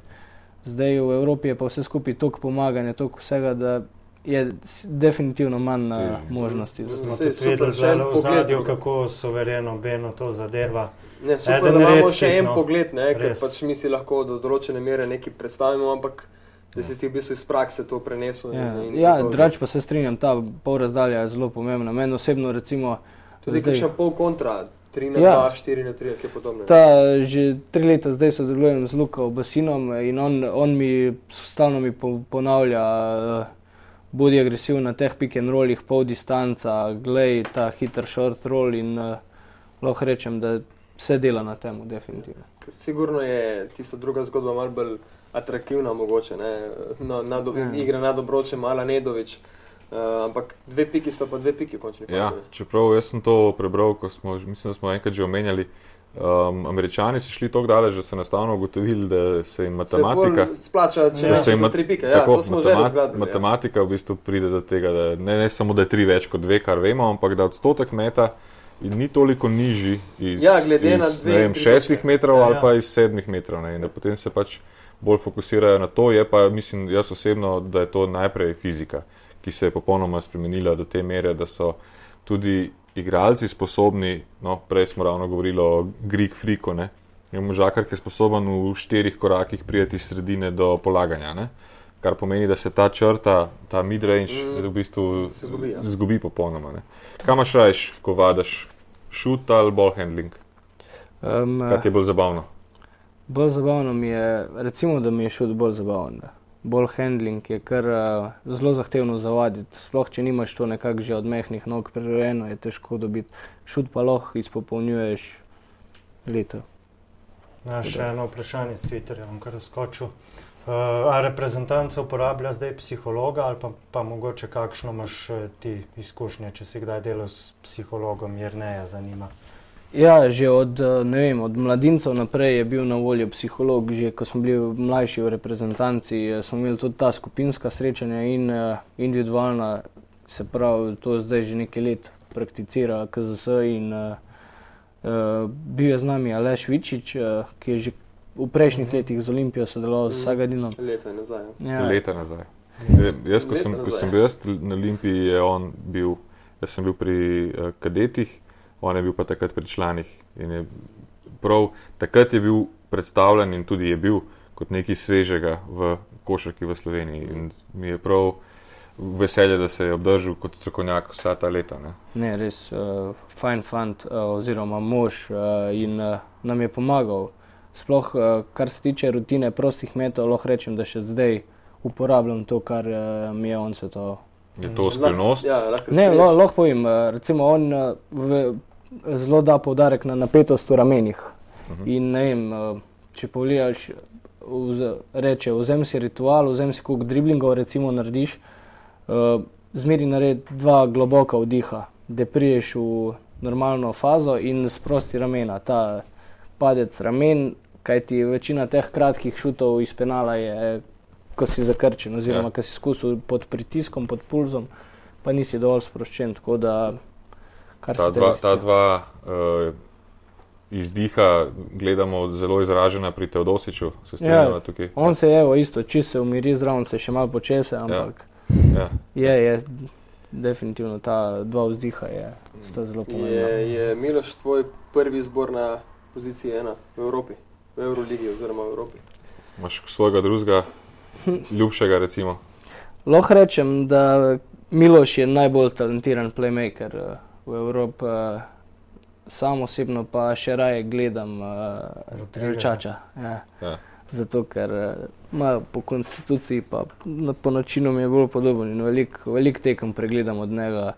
[SPEAKER 4] Zdaj v Evropi je pa vse skupaj toliko pomaganja, toliko vsega, da je definitivno manj uh,
[SPEAKER 2] Težje.
[SPEAKER 4] možnosti. za-
[SPEAKER 3] Smo tudi videli zdajle v
[SPEAKER 1] pogled
[SPEAKER 3] zadju, kako suvereno Beno to zadeva.
[SPEAKER 1] Ne, super,
[SPEAKER 3] Eden
[SPEAKER 1] da imamo
[SPEAKER 3] redkih,
[SPEAKER 1] še en
[SPEAKER 3] no.
[SPEAKER 1] pogled, ne, ker
[SPEAKER 3] Res.
[SPEAKER 1] pač mi si lahko do določene mere nekaj predstavimo, ampak da si ti v bistvu iz prakse to prenesel.
[SPEAKER 4] Ja,
[SPEAKER 1] in, in
[SPEAKER 4] ja drugače pa se strinjam, ta pol razdalja je zelo pomembna. Meni osebno recimo.
[SPEAKER 1] Tudi
[SPEAKER 4] zdaj-
[SPEAKER 1] kakšna pol kontra, 3 na
[SPEAKER 4] Ja.
[SPEAKER 1] 2, 4 na 3, kaj podobno.
[SPEAKER 4] Ta, že tri leta zdaj sodelujem z Luko Basinom in on, on mi stalno mi po, ponavlja, uh, bodi agresiv na teh pick and rollih, pol distanca, glej ta hiter short roll in uh, lahko rečem, da se dela na tem, definitivno.
[SPEAKER 1] Sigurno je tista druga zgodba malo bolj atraktivna, mogoče. Ne? Na, na,
[SPEAKER 4] Ja.
[SPEAKER 1] Igra na dobroče, mala Nedovič. Uh, ampak dve piki sta pa dve piki končni fazi.
[SPEAKER 2] Ja, čeprav jaz sem to prebral, ko smo, mislim, da smo enkrat že omenjali. Um, Američani so šli tako daleč, da so enostavno ugotovili, da se jim matematika.
[SPEAKER 1] Se splača, če
[SPEAKER 3] Ja.
[SPEAKER 1] ja.
[SPEAKER 2] se jim
[SPEAKER 1] tri pike. Ja, to smo že razgledali. Ja.
[SPEAKER 2] matematika v bistvu pride do tega, da ne, ne samo da je tri več kot dve, kar vemo, ampak da odstotek meta in ni toliko nižji iz,
[SPEAKER 1] Ja, glede na
[SPEAKER 2] iz
[SPEAKER 1] dve,
[SPEAKER 2] ne vem, šestih
[SPEAKER 1] točke.
[SPEAKER 2] metrov
[SPEAKER 3] Ja,
[SPEAKER 2] ali
[SPEAKER 3] ja.
[SPEAKER 2] pa iz sedmih metrov. Ne, in da potem se pač bolj fokusirajo na to. Je pa, mislim, jaz osebno, da je to najprej fizika, ki se je popolnoma spremenila do te mere, da so tudi igralci sposobni, no, prej smo ravno govorili o Greek Freaku, ne. Imamo žakar, ki je sposoben v štirih korakih prijeti iz sredine do polaganja. Ne? Kar pomeni, da se ta črta, ta midrange,
[SPEAKER 1] Mm.
[SPEAKER 2] v bistvu
[SPEAKER 1] Se izgubi, ja.
[SPEAKER 2] zgubi popolnoma. Ne? Kaj imaš rajš, ko vadaš? Šut ali ball handling?
[SPEAKER 4] Um,
[SPEAKER 2] Kaj ti je bolj zabavno?
[SPEAKER 4] Bolj zabavno mi je, recimo, da mi je šut bolj zabaven. da. Bolj handling je kar uh, zelo zahtevno zavaditi. Sploh, če nimaš to nekako že od mehkih nog prerejeno, je težko dobiti. Šut pa lahko izpopolnjuješ leta.
[SPEAKER 3] Ja, še eno vprašanje s Twitterja, bom kar skočil. Uh, a reprezentanca uporablja zdaj psihologa ali pa, pa mogoče kakšno imaš eh, ti izkušnje, če si kdaj delal s psihologom, jer ne je zanima.
[SPEAKER 4] Ja, že od, eh, ne vem, od mladincev naprej je bil na voljo psiholog. Že ko smo bili mlajši v reprezentanci, eh, smo imeli tudi ta skupinska srečanja in uh, individualna, se pravi, to zdaj že nekaj let prakticira KZS. In, uh, bil je z nami Aleš Vičič, uh, ki je že v prejšnjih letih z Olimpijo sodeloval s
[SPEAKER 1] Mhm.
[SPEAKER 4] Sagadinom.
[SPEAKER 1] Leta nazaj. Ja.
[SPEAKER 4] Ja,
[SPEAKER 2] Leta nazaj. Je, jaz, ko
[SPEAKER 1] Leta
[SPEAKER 2] sem, ko
[SPEAKER 1] nazaj.
[SPEAKER 2] sem bil jaz na Olimpiji, je on bil, jaz sem bil pri uh, kadetih, on je bil pa takrat pri članih. In je prav takrat je bil predstavljen in tudi je bil kot nekaj svežega v košarki v Sloveniji. In mi je prav veselje, da se je obdržal kot strokovnjak vsa ta leta. Ne.
[SPEAKER 4] Ne, res uh, fajn fant uh, oziroma mož uh, in uh, nam je pomagal. Sploh, uh, kar se tiče rutine prostih metov, lahko rečem, da še zdaj uporabljam to, kar uh, mi je on svetoval.
[SPEAKER 2] Je to skrivnost?
[SPEAKER 1] Ja, lahko
[SPEAKER 4] Ne, lahko povem, recimo on v, zelo da poudarek na napetost v ramenih.
[SPEAKER 2] Mhm.
[SPEAKER 4] In ne vem, uh, če pogledaš, vz, reče, vzem si ritual, vzem si koliko driblingov, recimo narediš, uh, zmeri naredi dva globoka vdiha, da priješ v normalno fazo in sprosti ramena. Ta padec ramen, kajti večina teh kratkih šutov iz penala je, ko si zakrčen, oziroma
[SPEAKER 2] ja.
[SPEAKER 4] ko si skusil pod pritiskom, pod pulzom, pa nisi dovolj sproščen. Tako da, kar
[SPEAKER 2] Ta
[SPEAKER 4] se
[SPEAKER 2] dva, ta dva uh, izdiha gledamo zelo izražena pri Teodosiču, se
[SPEAKER 4] Ja,
[SPEAKER 2] tukaj.
[SPEAKER 4] On se je evo, isto, če se umiri zraven, se še malo počese, ampak
[SPEAKER 2] Ja.
[SPEAKER 4] ja. je, je definitivno ta dva vzdiha je, sta zelo pomembna.
[SPEAKER 1] Je, je Miloš tvoj prvi izbor na poziciji ena v Evropi, v Euroligi oziroma v Evropi?
[SPEAKER 2] Imaš svojega drugega, ljubšega, recimo.
[SPEAKER 4] Lahko rečem, da Miloš je najbolj talentiran playmaker eh, v Evropi. eh, Sam osebno pa še raje gledam uh,
[SPEAKER 3] Rodrigueza.
[SPEAKER 4] Čača. Ja.
[SPEAKER 2] Ja.
[SPEAKER 4] Zato, ker eh, ima po konstituciji, pa na- po načinu mi je bolj podoben in veliko velik tekem pregledam od njega.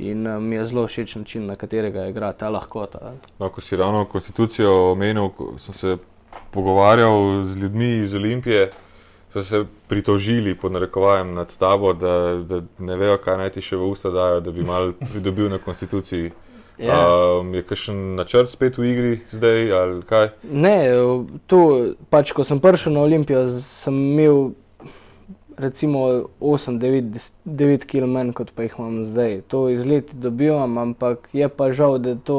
[SPEAKER 4] In mi je zelo všeč način, na katerega igra ta lahkota.
[SPEAKER 2] No, ko si ravno konstitucijo omenil, sem se pogovarjal z ljudmi iz Olimpije, so se pritožili pod narekovajem nad tabo, da, da ne vejo, kaj naj ti še v usta dajo, da bi mal pridobil na konstituciji.
[SPEAKER 4] Ja.
[SPEAKER 2] Um, je kakšen načrt spet v igri zdaj ali kaj?
[SPEAKER 4] Ne, tu, pač, ko sem prišel na Olimpijo, sem imel recimo 8-9 kg manj, kot pa jih imam zdaj. To iz leti dobivam, ampak je pa žal, da to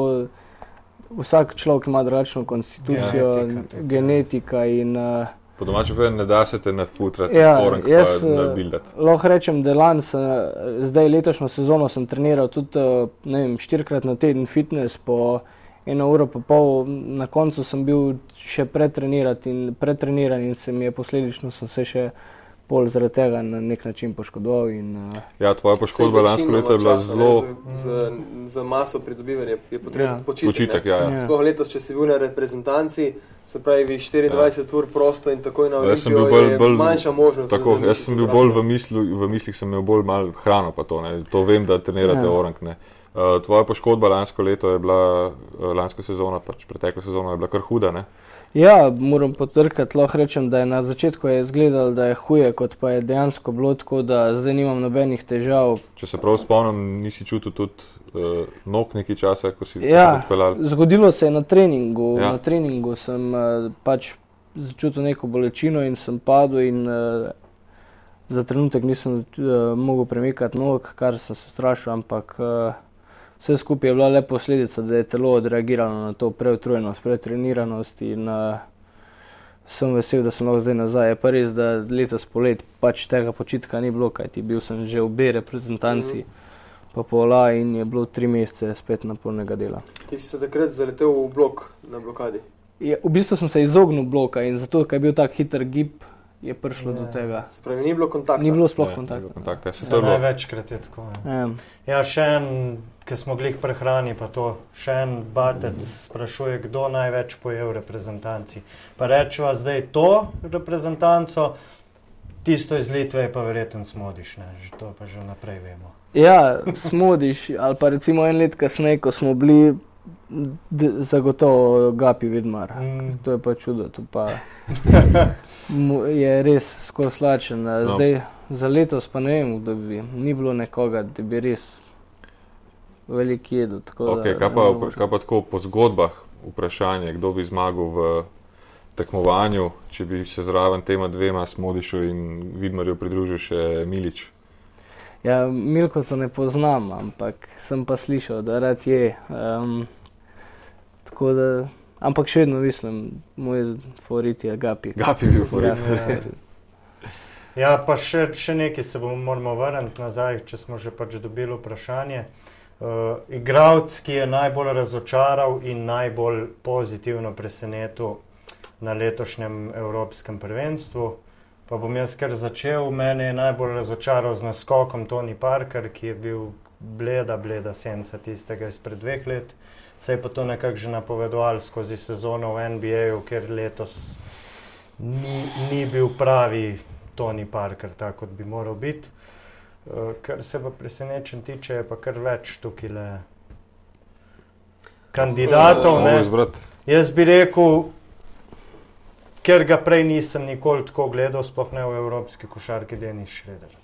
[SPEAKER 4] vsak človek ima drugačno konstitucijo,
[SPEAKER 3] Genetika tudi, ja.
[SPEAKER 4] genetika in uh,
[SPEAKER 2] Po domačem povedano, ne da se te nafutrati,
[SPEAKER 4] Ja,
[SPEAKER 2] orang
[SPEAKER 4] jaz,
[SPEAKER 2] pa
[SPEAKER 4] eh,
[SPEAKER 2] nabildati.
[SPEAKER 4] lahko rečem, da lani, sem, zdaj letošnjo sezono sem treniral tudi eh, ne vem, štirikrat na teden fitness, po eno uro pa pol, na koncu sem bil še pretreniran in, pretreniran in se mi je posledično se še pol zaradi tega na nek način poškodoval. In, uh,
[SPEAKER 2] Ja, tvoja poškodba lansko leto je bila zelo
[SPEAKER 1] Za, za maso pridobivanja je potrebno
[SPEAKER 4] Ja.
[SPEAKER 1] ja. počitek.
[SPEAKER 2] počitek.
[SPEAKER 1] ne.
[SPEAKER 2] Ja, ja.
[SPEAKER 4] Ja.
[SPEAKER 1] Sploh letos, če si bil na reprezentanci, se pravi 24 ja. ur prosto in takoj na
[SPEAKER 2] Jaz sem
[SPEAKER 1] Olimpijo,
[SPEAKER 2] bil bolj-
[SPEAKER 1] je
[SPEAKER 2] bolj-
[SPEAKER 1] manjša možnost.
[SPEAKER 2] Tako,
[SPEAKER 1] za
[SPEAKER 2] jaz sem bil bolj v, mislu, v mislih, sem imel bolj malo hrano, pa to, ne. to vem, da trenirate
[SPEAKER 4] Ja.
[SPEAKER 2] ja. orang. Ne. Uh, tvoja poškodba lansko leto je bila, uh, lansko sezono, pač preteklo sezono je bila kar huda. Ne.
[SPEAKER 4] Ja, moram potrkati, lahko rečem, da je na začetku je izgledalo, da je huje, kot pa je dejansko bilo, tako da zdaj nimam nobenih težav,
[SPEAKER 2] Če se prav spomnim, nisi čutil tudi uh, nog nekaj časa, ko si
[SPEAKER 4] Ja,
[SPEAKER 2] odpeljal.
[SPEAKER 4] zgodilo se je na treningu.
[SPEAKER 2] Ja.
[SPEAKER 4] Ja. Na treningu sem uh, pač začutil neko bolečino in sem padel. In, uh, za trenutek nisem uh, mogel premikati nog, kar sem se strašil, ampak uh, vse skupaj je bila le posledica, da je telo odreagiralo na to preutrujenost, pretreniranost. In, uh, sem vesel, da sem lahko zdaj nazaj. Je pa res, da letos polet pač tega počitka ni bilo, kajti bil sem že v B reprezentanci. Pa pola in je bilo tri mesece spet na polnega dela.
[SPEAKER 1] Ti si se takrat zaletel v blok na blokadi.
[SPEAKER 4] Je, v bistvu sem se izognil bloka in zato, ker je bil tak hiter gib, je prišlo do
[SPEAKER 3] Ja.
[SPEAKER 4] tega.
[SPEAKER 1] Se pravi, ni bilo kontakta.
[SPEAKER 4] Ni bilo sploh
[SPEAKER 2] Ne,
[SPEAKER 4] kontakta.
[SPEAKER 2] kontakta. Se to
[SPEAKER 3] Za
[SPEAKER 2] je bilo.
[SPEAKER 3] največkrat je tako. Ja.
[SPEAKER 4] Ja.
[SPEAKER 3] Ja, še en, ki smo glih prehrani, pa to, še en batec sprašuje, kdo največ poje v reprezentanci. Pa rečeva zdaj to reprezentanco, tisto iz Litve je pa verjeten smodiš, ne, že to pa že naprej vemo.
[SPEAKER 4] ja, smodiš, ali pa recimo en let kasneje, ko smo bili, zagotovo Gapi Vidmar.
[SPEAKER 3] Mm.
[SPEAKER 4] To je pa čudo, to pa je res skozi slačen.
[SPEAKER 2] No.
[SPEAKER 4] Zdaj, za letos pa ne vem, da bi ni bilo nekoga, da bi res velik jedel. tako da
[SPEAKER 2] Okay, kaj,
[SPEAKER 4] ne
[SPEAKER 2] pa,
[SPEAKER 4] moremo
[SPEAKER 2] kaj pa tako po zgodbah vprašanje, kdo bi zmagal v tekmovanju, če bi se zraven tema dvema, Smodišu in Vidmarju, pridružil še Milič.
[SPEAKER 4] Ja, Milko to ne poznam, ampak sem pa slišal, da rad je. Um, tako da, ampak še vedno mislim, moj favorit je Gapi.
[SPEAKER 2] Gapi je bil favorit.
[SPEAKER 3] Ja. Ja, pa še, še nekaj se bomo moramo vrniti nazaj, če smo že pač dobili vprašanje. Uh, igralec, ki je najbolj razočaral in najbolj pozitivno presenetil na letošnjem Evropskem prvenstvu. Pa bom jaz kar začel. Mene je najbolj razočaral z naskokom Tony Parker, ki je bil bleda, bleda senca tistega izpred dveh let. Se je pa to nekako že napovedovalo skozi sezono v NBA-ju, ker letos ni, ni bil pravi Tony Parker, tako kot bi moral biti. Uh, kar se pa presenečen tiče, je pa kar več tukaj le kandidatov. Ne? Jaz bi rekel, ker ga prej nisem nikoli tako gledal, sploh ne v evropski košarki, Denis Šreder.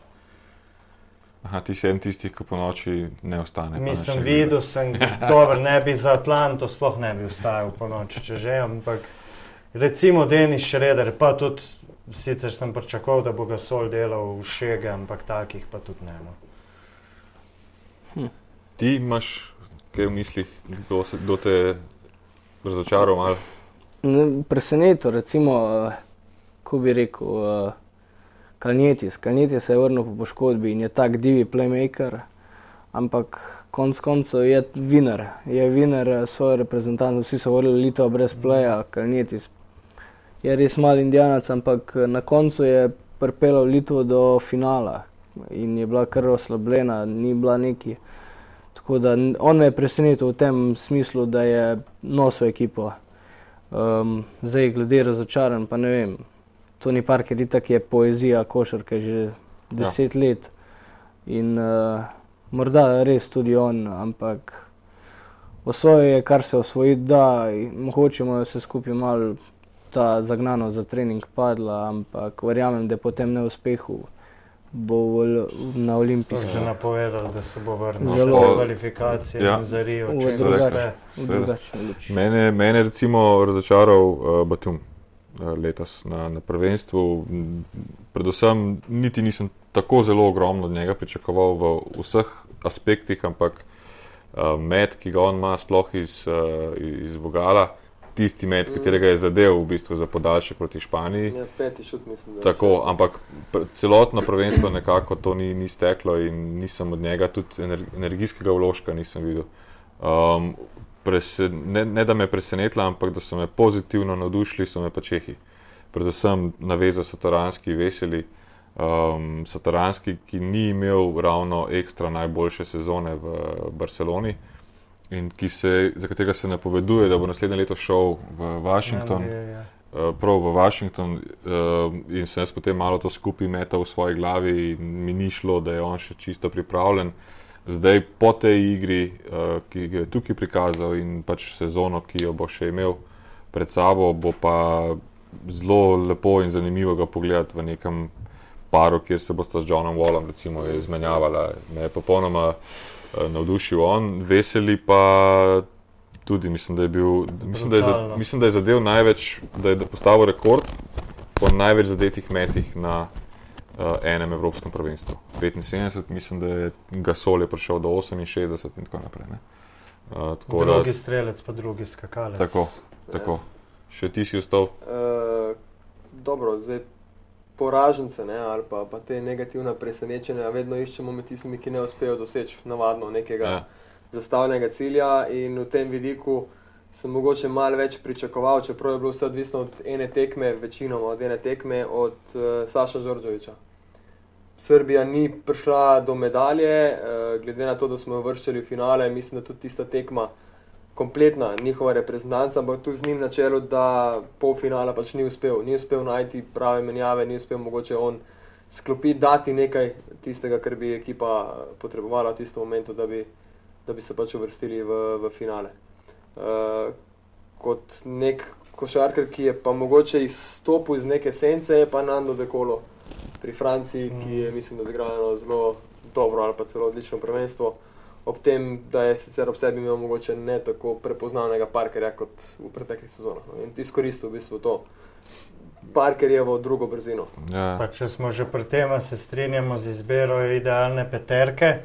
[SPEAKER 2] Aha, ti si en tistih, ki po noči ne ostane.
[SPEAKER 3] Mislim, videl sem, dobro, ne bi za Atlanto sploh ne bi vstajal po noči, če že, ampak recimo Denis Šreder, pa tudi sicer sem pričakoval, da bo ga sol delal v šege, ampak takih pa tudi ne. No.
[SPEAKER 2] Ti imaš kaj v mislih, kdo, se, kdo te je razočaral malo?
[SPEAKER 4] Ne, Presenetilo, recimo, eh, ko bi rekel, uh, Kalnietis. Kalnietis se je vrnil po poškodbi in je tak divi playmaker, ampak konc koncev je viner, je viner eh, svoj reprezentant, vsi so govorili Litva brez playa, Kalnietis je res mal indijanac, ampak eh, na koncu je pripeljal Litvo do finala in je bila kar oslabljena, ni bila neki. Tako da on me je presenetil v tem smislu, da je nosil ekipo. Um, zdaj, glede razočaran, pa ne vem. Tony Parker itak je poezija košarke že deset ja. let in uh, morda res tudi on, ampak osvojil je, kar se osvojiti da, in mogoče mu je vse skupaj malo ta zagnanost za trening padla, ampak verjamem, da po tem neuspehu bo na
[SPEAKER 3] So
[SPEAKER 4] olimpijskem.
[SPEAKER 3] že napovedali, da se bo vrnil
[SPEAKER 4] Zelo.
[SPEAKER 3] za kvalifikacije
[SPEAKER 2] Ja.
[SPEAKER 3] in za Rio.
[SPEAKER 4] Luči.
[SPEAKER 2] Mene, mene recimo razočaral uh, Batum uh, letos na, na prvenstvu. Predvsem niti nisem tako zelo ogromno od njega pričakoval v vseh aspektih, ampak uh, med, ki ga on ima, sploh iz, uh, iz Vogala, tisti
[SPEAKER 1] Mm.
[SPEAKER 2] katerega je zadev v bistvu za podaljšek proti Španiji.
[SPEAKER 1] Ja, peti šut, mislim.
[SPEAKER 2] Tako,
[SPEAKER 1] šesti.
[SPEAKER 2] ampak celotno prvenstvo nekako to ni, ni steklo in nisem od njega tudi ener, energijskega vložka nisem videl. Um, prese, ne, ne da me je presenetila, ampak da so me pozitivno navdušili, so me pa Čehi. Predvsem naveza Satoranski, veseli. Um, Satoranski, ki ni imel ravno ekstra najboljše sezone v Barceloni in se, za katerega se napoveduje, da bo naslednje leto šel v Washington.
[SPEAKER 3] Ja, je, je.
[SPEAKER 2] Uh, prav v Washington uh, in sem jaz potem malo to skupaj metal v svoji glavi, in mi ni šlo, da je on še čisto pripravljen. Zdaj, po tej igri, uh, ki jo je tukaj prikazal in pač sezono, ki jo bo še imel pred sabo, bo pa zelo lepo in zanimivo ga pogledati v nekem paru, kjer se bosta z Johnom Wallom recimo izmenjavala. Me je popolnoma uh, navdušil on, veseli pa tudi, mislim, da je bil, mislim, da je, mislim, da je zadev največ, da je postavil rekord po največ zadetih metih na uh, enem evropskem prvenstvu. 75, mislim, da je Gasol je prišel do 68 in tako naprej. ne. Uh, tako da-
[SPEAKER 3] Drugi strelec, pa drugi skakalec.
[SPEAKER 2] Tako, tako. Še ti si ostal.
[SPEAKER 1] Uh, dobro, zdaj poražence ne, ali pa, pa te negativna presenečenja vedno iščemo med tistimi, ki ne uspejo doseči navadno nekega
[SPEAKER 2] Ja.
[SPEAKER 1] zastavljenega cilja in v tem vidiku sem mogoče malo več pričakoval, čeprav je bilo vse odvisno od ene tekme, večinoma od ene tekme, od uh, Saša Žorđoviča. Srbija ni prišla do medalje, uh, glede na to, da smo jo vrščali v finale, mislim, da tudi tista tekma kompletna njihova reprezentanca, ampak tu z njim na čelu, da polfinala pač ni uspel, ni uspel najti prave menjave, ni uspel mogoče on sklopiti, dati nekaj tistega, kar bi ekipa potrebovala v tistem momentu, da bi, da bi se pač uvrstili v, v finale. Uh, kot nek košarkar, ki je pa mogoče izstopil iz neke sence, je pa Nando Dekolo pri Franciji, ki je mislim, da odigra eno zelo dobro ali pa celo odlično prvenstvo ob tem, da je sicer ob sebi imel mogoče ne tako prepoznavnega parkerja kot v preteklih sezonah. No. In izkoristil v bistvu to parkerjevo drugo brzino.
[SPEAKER 2] Ja.
[SPEAKER 3] Pa če smo že pri tem, se strinjamo z izbiro idealne peterke.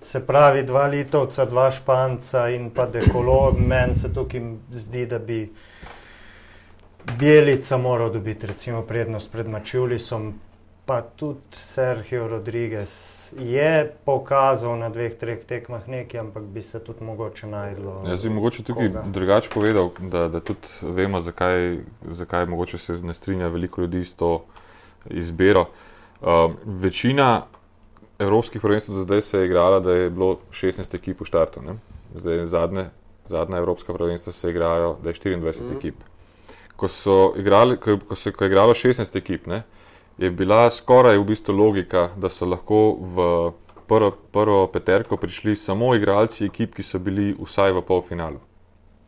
[SPEAKER 3] Se pravi, dva litovca, dva španca in pa dekolo. Meni se tukaj zdi, da bi Bjelica moral dobiti recimo prednost pred Mačulisom, pa tudi Sergio Rodriguez je pokazal na dveh, treh tekmah nekaj, ampak bi se tudi mogoče najdlo.
[SPEAKER 2] Jaz bi mogoče tukaj
[SPEAKER 3] koga.
[SPEAKER 2] drugače povedal, da, da tudi vemo, zakaj, zakaj mogoče se ne strinja veliko ljudi s to izbiro. Uh, večina evropskih prvenstv do zdaj se je igrala, da je bilo 16 ekip v štartu. Ne? Zdaj zadnje, zadnja evropska prvenstva se igrajo, da je 24
[SPEAKER 1] Mhm.
[SPEAKER 2] mm. ekip. Ko, so igrali, ko, ko, se, ko je igralo 16 ekip, ne, je bila skoraj v bistvu logika, da so lahko v prvo, prvo peterko prišli samo igralci ekip, ki so bili vsaj v polfinalu.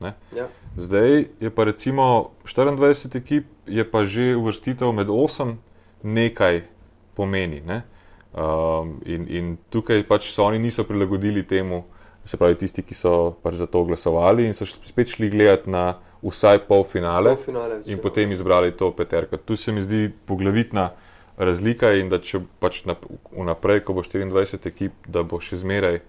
[SPEAKER 1] Ja.
[SPEAKER 2] Zdaj je pa recimo 24 ekip, je pa že uvrstitev med 8 nekaj pomeni. Ne? Um, in, in tukaj pač se oni niso prilagodili temu, se pravi tisti, ki so pač za to glasovali in so spet šli gledati na vsaj polfinale
[SPEAKER 1] Polfinale
[SPEAKER 2] in potem izbrali to peterko. Tu se mi zdi poglavitna razlika in da če pač nap- vnaprej, ko bo 24 ekip, da bo še zmeraj.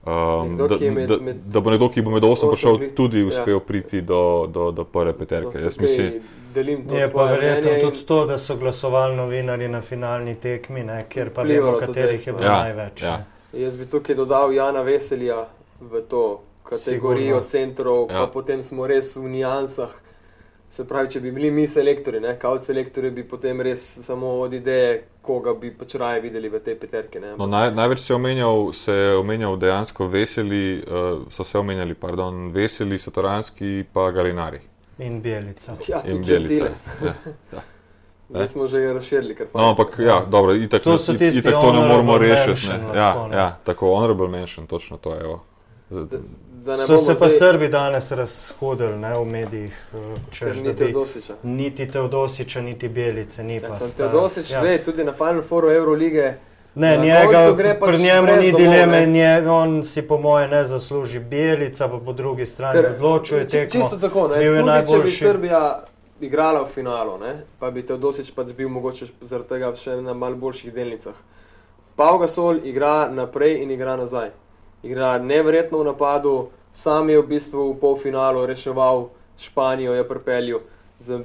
[SPEAKER 2] Um,
[SPEAKER 1] Nekdo,
[SPEAKER 2] da,
[SPEAKER 1] je med-
[SPEAKER 2] da,
[SPEAKER 1] med
[SPEAKER 2] da bo nekdo, ki bo med 8
[SPEAKER 1] osem
[SPEAKER 2] prišel,
[SPEAKER 1] pri-
[SPEAKER 2] tudi
[SPEAKER 1] ja.
[SPEAKER 2] uspel priti do, do, do prve peterke.
[SPEAKER 1] No,
[SPEAKER 2] Jaz mislim,
[SPEAKER 1] delim to
[SPEAKER 3] Je pa verjetno
[SPEAKER 1] in-
[SPEAKER 3] tudi to, da so glasovali novinari na finalni tekmi, ne, kjer pa vemo,
[SPEAKER 1] to
[SPEAKER 3] katerih je bilo
[SPEAKER 2] Ja,
[SPEAKER 3] največ.
[SPEAKER 2] ja.
[SPEAKER 3] ne.
[SPEAKER 1] Jaz bi tukaj dodal Jana Veselja v to kategorijo
[SPEAKER 3] Sigurno.
[SPEAKER 1] centrov, ja. Pa potem smo res v nijansah. Se pravi, če bi bili mi selektori, ne, kao selektori, bi potem res samo od ideje, koga bi pač raje videli v tej peterki. Ne.
[SPEAKER 2] no, naj, največ se je omenjal, se je omenjal dejansko veseli, uh, so se omenjali, pardon, veseli, satoranski, pa galinari.
[SPEAKER 3] In Bjelica.
[SPEAKER 1] ja,
[SPEAKER 2] In
[SPEAKER 1] tudi
[SPEAKER 2] Bjelica.
[SPEAKER 1] Gentile.
[SPEAKER 2] Ja.
[SPEAKER 1] Zdaj smo že razširili, ker
[SPEAKER 2] No, ampak ja, dobro, itak,
[SPEAKER 3] To so
[SPEAKER 2] it-
[SPEAKER 3] tisti
[SPEAKER 2] itak to ne moramo
[SPEAKER 3] honorable
[SPEAKER 2] rešiti.
[SPEAKER 3] mention
[SPEAKER 2] Ne. Ja, ja, tako honorable mention, točno to je. evo.
[SPEAKER 1] Da ne
[SPEAKER 3] So se pa
[SPEAKER 1] zdaj-
[SPEAKER 3] Srbi danes razhodili ne, v medijih, eh, češ,
[SPEAKER 1] Ker
[SPEAKER 3] da
[SPEAKER 1] ni Teodosiča.
[SPEAKER 3] niti Teodosiča, niti Belice. Ni
[SPEAKER 1] Ja, Teodosič,
[SPEAKER 3] ja.
[SPEAKER 1] gled, tudi na Final Fouru Eurolige.
[SPEAKER 3] Ne,
[SPEAKER 1] Na
[SPEAKER 3] njega,
[SPEAKER 1] pač
[SPEAKER 3] pri njemu ni dileme, nje, on si po moje ne zasluži Belica, pa po drugi strani odločuje
[SPEAKER 1] či-
[SPEAKER 3] tekmo.
[SPEAKER 1] Čisto tako, ne.
[SPEAKER 3] Bil je
[SPEAKER 1] Tudi če bi
[SPEAKER 3] najboljši.
[SPEAKER 1] Srbija igrala v finalu, ne, pa bi Teodosič pač bil mogoče zaradi tega še na malo boljših delnicah. Pau Gasol igra naprej in igra nazaj. Igra neverjetno v napadu, sam je v bistvu v polfinalu reševal Španijo, je pripeljal. Z,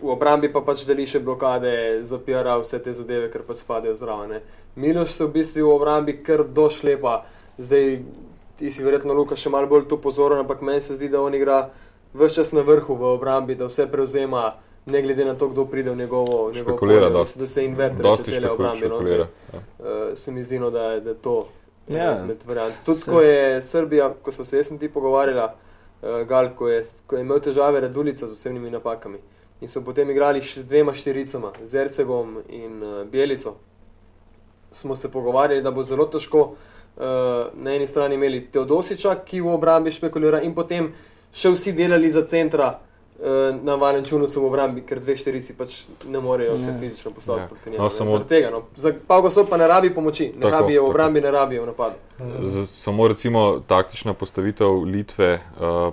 [SPEAKER 1] v obrambi pa pač deli še blokade, zapira vse te zadeve, ker pač spadajo zraven. Miloš se v bistvu v obrambi kar došlepa. Zdaj, ti si verjetno Luka še malo bolj tu pozoren, ampak meni se zdi, da on igra vse čas na vrhu v obrambi, da vse prevzema, ne glede na to, kdo pride v njegovo v njegovo
[SPEAKER 2] Špekulira
[SPEAKER 1] polje.
[SPEAKER 2] dosti.
[SPEAKER 1] Mislim, da se invertira
[SPEAKER 2] Dosti
[SPEAKER 1] še tele obrambi. No, zdaj,
[SPEAKER 2] ja.
[SPEAKER 1] uh, se mi zdi, no, da, da je to
[SPEAKER 4] Ja.
[SPEAKER 1] izmed variant. Tudi ko je Srbija, ko so se jaz in ti pogovarjala, uh, Gal, ko je, ko je imel težave Radulica z osebnimi napakami in so potem igrali še z dvema štiricama, z Ercegom in uh, Bjelico, smo se pogovarjali, da bo zelo težko uh, na eni strani imeli Teodosiča, ki v obrambi špekulira in potem še vsi delali za centra. Eh, Na Valenčunu so v obrambi, ker dve štirici pač ne morejo se
[SPEAKER 4] Ne.
[SPEAKER 1] fizično postaviti
[SPEAKER 2] Ja.
[SPEAKER 1] proti njemu. No,
[SPEAKER 2] samo-
[SPEAKER 1] Zaradi tega. No. Za Pavga so pa ne rabi pomoči, ne
[SPEAKER 2] Tako,
[SPEAKER 1] rabijo v
[SPEAKER 2] tako.
[SPEAKER 1] obrambi, ne rabijo v napadu.
[SPEAKER 2] Z- Samo recimo taktična postavitev Litve uh,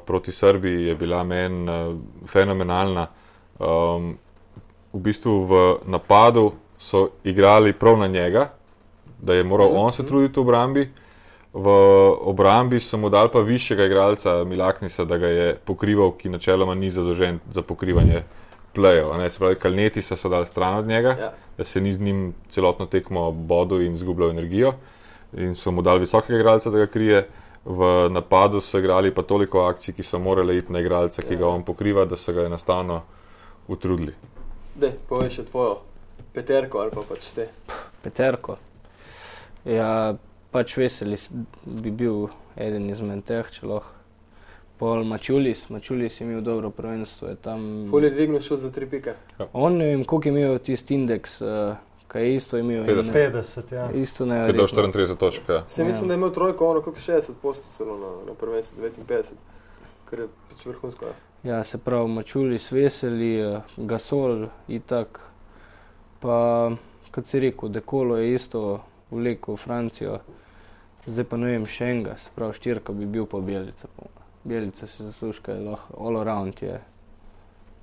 [SPEAKER 2] proti Srbiji je bila meni uh, fenomenalna. Um, v bistvu v napadu so igrali prav na njega, da je moral on se truditi v obrambi. V obrambi so mu dali pa višjega igralca Milaknisa, da ga je pokrival, ki načeloma ni zadolžen za pokrivanje plejev. Se pravi, Kalnetisa so dali stran od njega
[SPEAKER 1] Ja.
[SPEAKER 2] da se ni z njim celotno tekmo bodil in izgubljal energijo. In so mu dali visokega igralca, da ga krije. V napadu so igrali pa toliko akcij, ki so morali iti na igralca, ki ga on pokriva, da so ga enostavno utrudili.
[SPEAKER 1] Dej, povej še tvojo peterko ali pa pač te.
[SPEAKER 4] Peterko. Ja, pač veseli s- bi bil eden izmed teh, če lahko. Pol Mačulis, Mačulis je imel dobro prvenstvo. je Tam...
[SPEAKER 1] Ful je dvignil šut za tri pike.
[SPEAKER 4] On ne vem, koliko je imel tisti indeks, uh, kaj je isto imel. in
[SPEAKER 2] 50.
[SPEAKER 3] 50, ja.
[SPEAKER 4] Isto ne
[SPEAKER 2] Je dal 34 točk. Ja.
[SPEAKER 1] Se
[SPEAKER 4] Ja.
[SPEAKER 1] mislim, da je imel trojko, ono kako 60 postov celo na, na prvenstvu, 59, kar je pač vrhunsko. ja.
[SPEAKER 4] Ja, se pravi, Mačulis, Veseli, eh, Gasol, itak. Pa, kot si rekel, Dekolo je isto vlekel v Francijo, zdaj pa ne vem, še enega, se pravi, štirka bi bil pa Bjelica. moje. Bjelica se zaslužka, je lahko all around je.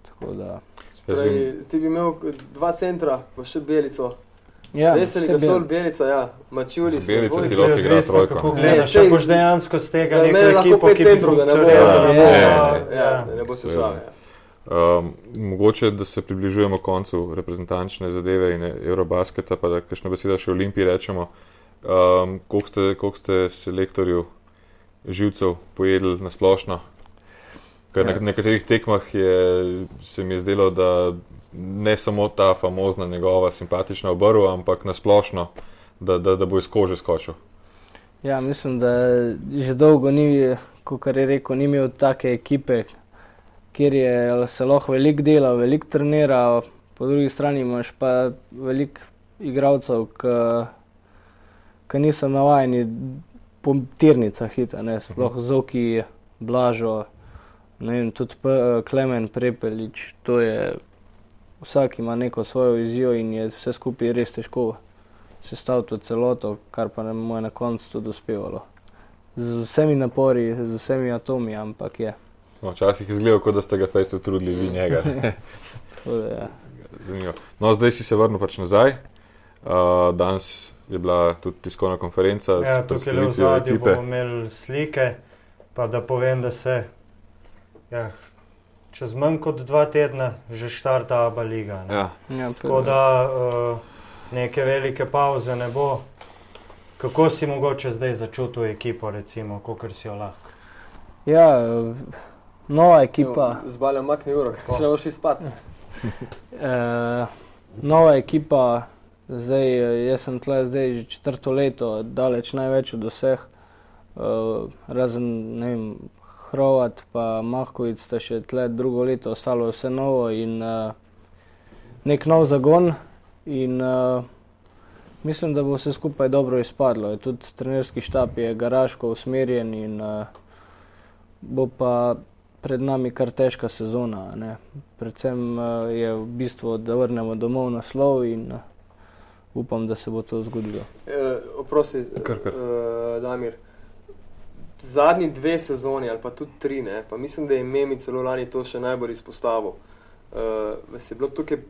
[SPEAKER 4] Tako da.
[SPEAKER 1] Prej, ti bi imel dva centra, pa še Belico.
[SPEAKER 4] Ja,
[SPEAKER 1] Veseli, Gasol,
[SPEAKER 4] Bjel-
[SPEAKER 1] Belica, ja, Mačulis.
[SPEAKER 2] Belica ti lahko igra trojko.
[SPEAKER 3] Kako
[SPEAKER 1] Ne,
[SPEAKER 3] gledaš,
[SPEAKER 1] sej-
[SPEAKER 3] če boš dejansko z tega neko
[SPEAKER 1] lahko
[SPEAKER 3] ekipo, ki bi
[SPEAKER 1] centrov, da ne bo,
[SPEAKER 3] funkcionirala,
[SPEAKER 2] Ja,
[SPEAKER 3] ne bo,
[SPEAKER 2] ja,
[SPEAKER 1] ja,
[SPEAKER 3] ja.
[SPEAKER 1] ne bo težave. Ja.
[SPEAKER 2] Um, mogoče, da se približujemo koncu reprezentančne zadeve in Eurobasketa, pa da kakšno besedo še o Olimpiji rečemo. Um, koliko, ste, koliko ste selektorju živcev pojedli na splošno? Ker
[SPEAKER 4] Ja.
[SPEAKER 2] na nekaterih tekmah je, se mi je zdelo, da ne samo ta famozna njegova simpatična obrva, ampak na splošno, da, da, da bo iz kože skočil.
[SPEAKER 4] Ja, mislim, da že dolgo ni, kot je rekel, ni imel take ekipe, kjer je se lahko veliko dela, veliko trenira, po drugi strani imaš pa veliko igralcev, ki niso navajeni po tirnicah hita, ne, sploh Zoki, Blažo, ne vem, tudi P- Klemen Prepelič, to je, vsak ima neko svojo vizijo in je vse skupaj res težko sestaviti v celoto, kar pa nam je na koncu tudi uspevalo. Z vsemi napori, z vsemi atomi, ampak je.
[SPEAKER 2] No, Včasih je izgledalo, kot da ste ga fejst utrudili, vi njega.
[SPEAKER 4] Da, ja.
[SPEAKER 2] Zanimivo. No, zdaj si se vrnil pač nazaj. Uh, danes je bila tudi tiskovna konferenca.
[SPEAKER 3] Ja, tukaj le v zadju bomo imeli slike, pa da povem, da se ja, čez manj kot dva tedna že štarta Aba Liga. ne.
[SPEAKER 2] Ja,
[SPEAKER 4] Ja,
[SPEAKER 3] Tako da uh, neke velike pauze ne bo. Kako si mogoče zdaj začutil ekipo, recimo, kot si jo lahko?
[SPEAKER 4] ja, eh, nova ekipa.
[SPEAKER 1] Z baljem makni uro, če ne boš izpad.
[SPEAKER 4] Eh, nova ekipa, zdaj, eh, jaz sem tle zdaj že četrto leto, daleč največ od vseh, eh, razen ne vem, Hrovat pa Mahkovic sta še tle drugo leto, ostalo je vse novo in eh, nek nov zagon. In, eh, Mislim, da bo vse skupaj dobro izpadlo. Tudi trenerski štab je garaško usmerjen in uh, bo pa pred nami kar težka sezona. Ne. Predvsem uh, je v bistvu, da vrnemo domov naslov in uh, upam, da se bo to zgodilo.
[SPEAKER 1] E, oprosti,
[SPEAKER 2] Kar, kar.
[SPEAKER 1] Uh, Damir. Zadnji dve sezoni, ali pa tudi tri, ne, pa mislim, da je Memi celo lani to še najbolj izpostavil. Uh, vas je bilo tukaj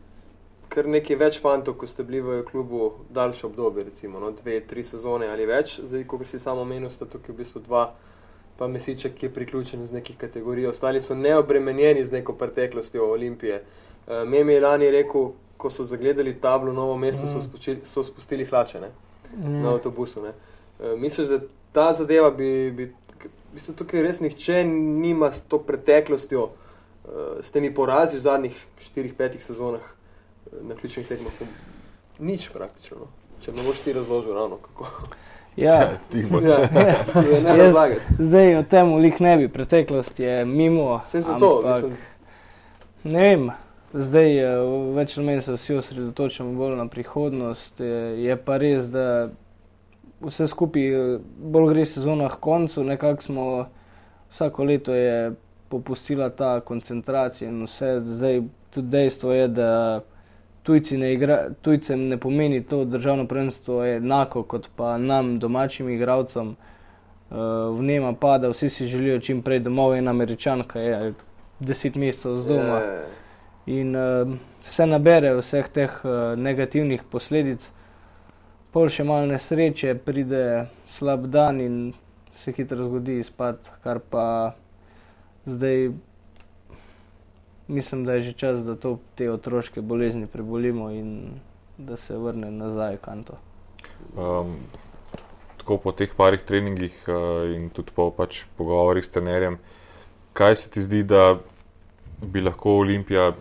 [SPEAKER 1] kar nekaj več fantov, ko ste bili v klubu daljše obdobje, recimo no, dve, tri sezone ali več, zdaj, ko si samo omenil, sta tukaj v bistvu dva, pa Mesiček je priključen z nekih kategorij, ostali so neobremenjeni z neko preteklostjo Olimpije. Uh, Memi je lani rekel, ko so zagledali tablo Novo mesto, so, spočili, so spustili hlače ne, na avtobusu. Ne. Uh, misliš, da ta zadeva bi, bi v bistvu tukaj res nihče nima s to preteklostjo, uh, s temi porazi v zadnjih 4-5 sezonah uh, na ključnih tekmah. Nič praktično. No. Če ne boš ti razložil ravno kako.
[SPEAKER 4] Ja.
[SPEAKER 1] Ja, je ne
[SPEAKER 4] Jaz-
[SPEAKER 1] razlagati.
[SPEAKER 4] zdaj o tem lih ne bi, preteklost je mimo.
[SPEAKER 1] Vse zato,
[SPEAKER 4] ampak-
[SPEAKER 1] mislim,
[SPEAKER 4] Ne vem, zdaj eh, več ali manj se vsi osredotočamo bolj na prihodnost. eh, Je pa res, da vse skupaj eh, bolj gre sezona k koncu, nekako smo vsako leto je popustila ta koncentracija in vse. Zdaj tudi dejstvo je, da ne igra, tujcem ne pomeni to državno prvenstvo enako kot pa nam, domačim igralcem. Uh, vnema pa, da vsi si želijo čim prej domov, in američanka je deset mesecev z doma.
[SPEAKER 1] je,
[SPEAKER 4] In uh, se nabere vseh teh uh, negativnih posledic, pol še malo nesreče, pride slab dan in se hitro zgodi izpad, kar pa zdaj mislim, da je že čas, da to, te otroške bolezni prebolimo in da se vrne nazaj kanto.
[SPEAKER 2] Um, tako po teh parih treningih uh, in tudi po pač pogovorih s trenerjem, kaj se ti zdi, da bi lahko Olimpija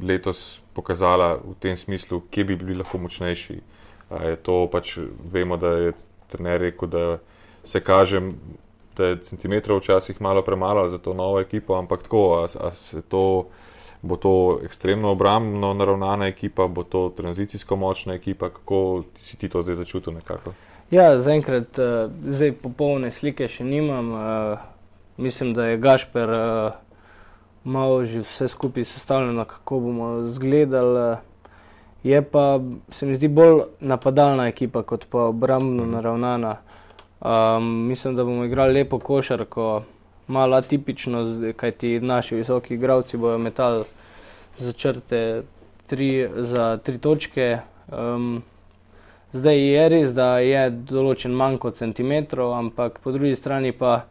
[SPEAKER 2] letos pokazala v tem smislu, kje bi bili lahko močnejši? To pač, vemo, da je trener rekel, da se kaže, da je centimetrov včasih malo premalo za to novo ekipo, ampak tako, a, a se to. Bo to ekstremno obrambno naravnana ekipa, bo to tranzicijsko močna ekipa, kako si ti to zdaj začutil nekako?
[SPEAKER 4] Ja, zaenkrat uh, zdaj popolne slike še nimam. Uh, mislim, da je Gašper uh, malo že vse skupaj sestavljeno, kako bomo izgledali. Je pa se mi zdi bolj napadalna ekipa, kot pa obrambno naravnana. Um, mislim, da bomo igrali lepo košarko, malo atipično, z- kajti naši visoki igralci bodo metali za črte tri, za tri točke. Um, Zdaj je res, da je določen manjko centimetrov, ampak po drugi strani pa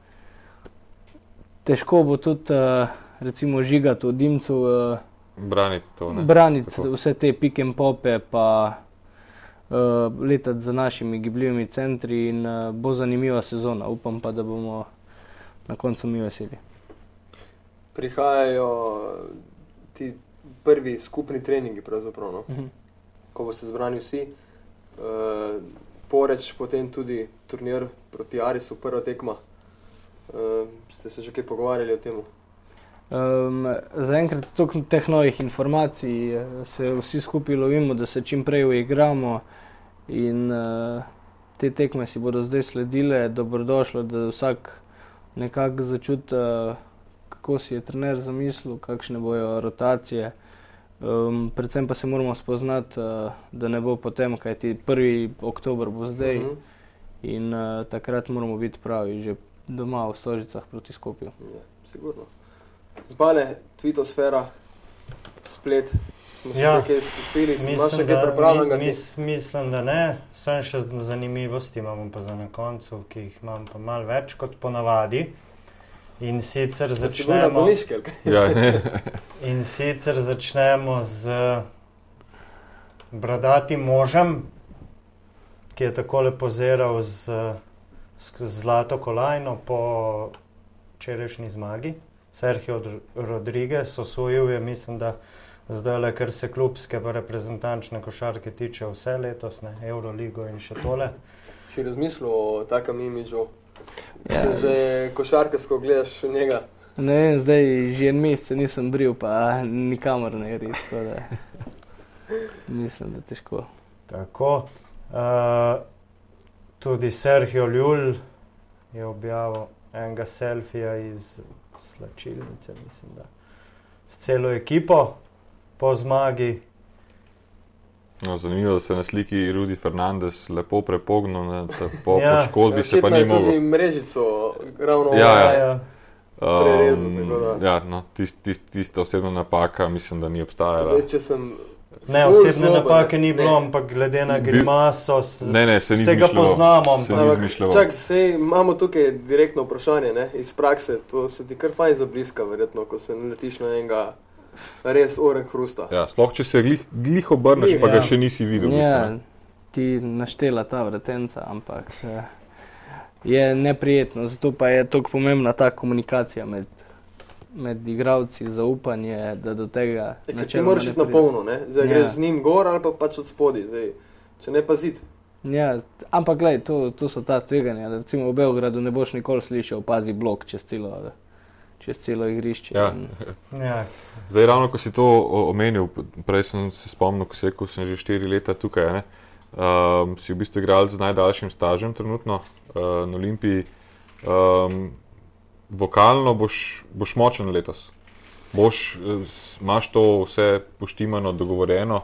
[SPEAKER 4] težko bo tudi, uh, recimo, žigati v dimcu, uh,
[SPEAKER 2] Braniti to. Ne?
[SPEAKER 4] braniti
[SPEAKER 2] Tako.
[SPEAKER 4] vse te pike in pope, pa uh, letati za našimi gibljivimi centri in uh, bo zanimiva sezona. Upam pa, da bomo na koncu mi veseli.
[SPEAKER 1] prihajajo ti prvi skupni treningi, pravzaprav, no?
[SPEAKER 4] Mhm.
[SPEAKER 1] ko boste zbrani vsi. Uh, poreč potem tudi turnir proti Arisu, prva tekma. Uh, ste se že kaj pogovarjali o tem?
[SPEAKER 4] Um, Zaenkrat toliko teh novih informacij, eh, se vsi skupaj lovimo, da se čim prej uigramo. In uh, te tekme si bodo zdaj sledile, dobrodošlo, da vsak nekako začuti, uh, kako si je trener zamislil, kakšne bojo rotacije. Um, predvsem pa se moramo spoznati, uh, da ne bo potem, kajti 1. oktober bo zdaj
[SPEAKER 1] Mhm.
[SPEAKER 4] in uh, takrat moramo biti pravi, že doma v Stožicah proti Skopju.
[SPEAKER 1] Ja, sigurno. Zbale, Twittosfera, splet, smo še
[SPEAKER 3] Ja,
[SPEAKER 1] nekaj spustili, imaš še
[SPEAKER 3] Mislim,
[SPEAKER 1] kaj
[SPEAKER 3] da,
[SPEAKER 1] pripravljenega?
[SPEAKER 3] mi, mis, mislim, da ne. Sem še zanimivosti imamo pa za na koncu, ki jih imam pa malo več kot ponavadi. In sicer začnemo,
[SPEAKER 1] kaj?
[SPEAKER 2] Ja,
[SPEAKER 3] in sicer začnemo z bradatim možem, ki je takole poziral z, z zlato kolajno po včerajšnji zmagi. Sergio Dr- Rodriguez osvojil je, mislim, da zdaj le, kar se klubske pa reprezentančne košarke tiče, vse letos, ne, Euroligo in še tole.
[SPEAKER 1] Si razmišljal o takem imidžu?
[SPEAKER 4] Ja.
[SPEAKER 1] Ja. Že košarkarsko gledaš njega.
[SPEAKER 4] Ne zdaj že en mesec nisem bril, pa nikamor ne gre. tako da Mislim, da je težko.
[SPEAKER 3] Tako. Uh, tudi Sergio Ljul je objavil enega selfija iz slačilnice, mislim, da s celo ekipo po zmagi.
[SPEAKER 2] No, zanimivo je, da se na sliki Rudi Fernandez lepo prepognil, ne, po
[SPEAKER 3] Ja.
[SPEAKER 2] poškodbi se pa ni
[SPEAKER 1] je tudi
[SPEAKER 2] mogel.
[SPEAKER 1] mrežico ravno
[SPEAKER 2] Ja, ja.
[SPEAKER 3] Ja,
[SPEAKER 1] prerezal, tako da.
[SPEAKER 2] ja, no, tist, tist, tista osebna napaka mislim, da ni obstajala.
[SPEAKER 1] Zdaj, če sem
[SPEAKER 3] Ne, osebne napake ni bilo, ampak glede na grimaso,
[SPEAKER 2] Ne, ne, se ni
[SPEAKER 3] vse ga
[SPEAKER 2] izmišljeval.
[SPEAKER 3] poznamo.
[SPEAKER 1] Čak, sej, imamo tukaj direktno vprašanje ne, iz prakse. To se ti kar fajn zabliska, verjetno, ko se naletiš na enega res oren hrusta.
[SPEAKER 2] Ja, sploh če se glih, glih obrneš,
[SPEAKER 1] Glih,
[SPEAKER 2] pa ga
[SPEAKER 3] ja.
[SPEAKER 2] še nisi videl. v bistvu,
[SPEAKER 4] Ja,
[SPEAKER 2] ne.
[SPEAKER 4] ti naštela ta vretenca, ampak eh, je neprijetno. Zato pa je tako pomembna ta komunikacija med, med igravci, zaupanje, da do tega
[SPEAKER 1] ti
[SPEAKER 4] načeloma
[SPEAKER 1] moraš iti na polno, ne? zdaj
[SPEAKER 4] Ja.
[SPEAKER 1] greš z njim gor ali pa pač od spodaj. Zdaj, če ne paziti.
[SPEAKER 4] Ja, ampak gledaj, to, to so ta tveganja. da Recimo v Beogradu ne boš nikoli slišal, pazi blok čez celo, čez celo igrišče.
[SPEAKER 2] Ja.
[SPEAKER 4] In-
[SPEAKER 3] Ja,
[SPEAKER 2] Zdaj, ravno ko si to omenil, prej sem se spomnil, ko si rekel, sem že štiri leta tukaj. Ne? Um, si v bistvu igral z najdaljšim stažem trenutno uh, na Olimpiji. Um, vokalno boš, boš močen letos. Boš, eh, imaš to vse poštimano, dogovorjeno,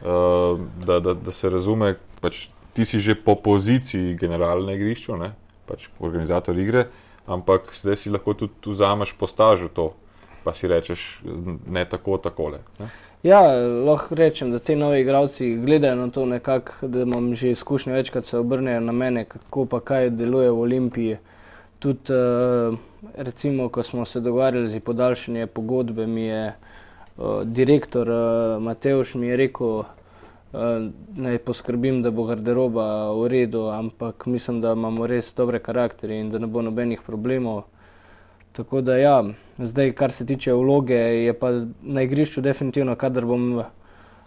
[SPEAKER 2] uh, da, da, da se razume. Pač, ti si že po poziciji general na igrišču, ne? pač organizator igre, ampak zdaj si lahko tudi vzameš po stažu to pa si rečeš, ne tako, takole. Ne?
[SPEAKER 4] Ja, lahko rečem, da ti novi igravci gledajo na to nekako, da imam že izkušnje večkrat se obrnejo na mene, kako pa kaj deluje v Olimpiji. Tudi, uh, recimo, ko smo se dogovarjali za podaljšanje pogodbe, mi je uh, direktor uh, Mateuš mi je rekel, naj poskrbim, da bo garderoba v redu, ampak mislim, da imamo res dobre karakterje in da ne bo nobenih problemov. Tako da, ja, zdaj, kar se tiče vloge, je pa na igrišču definitivno, kadar bom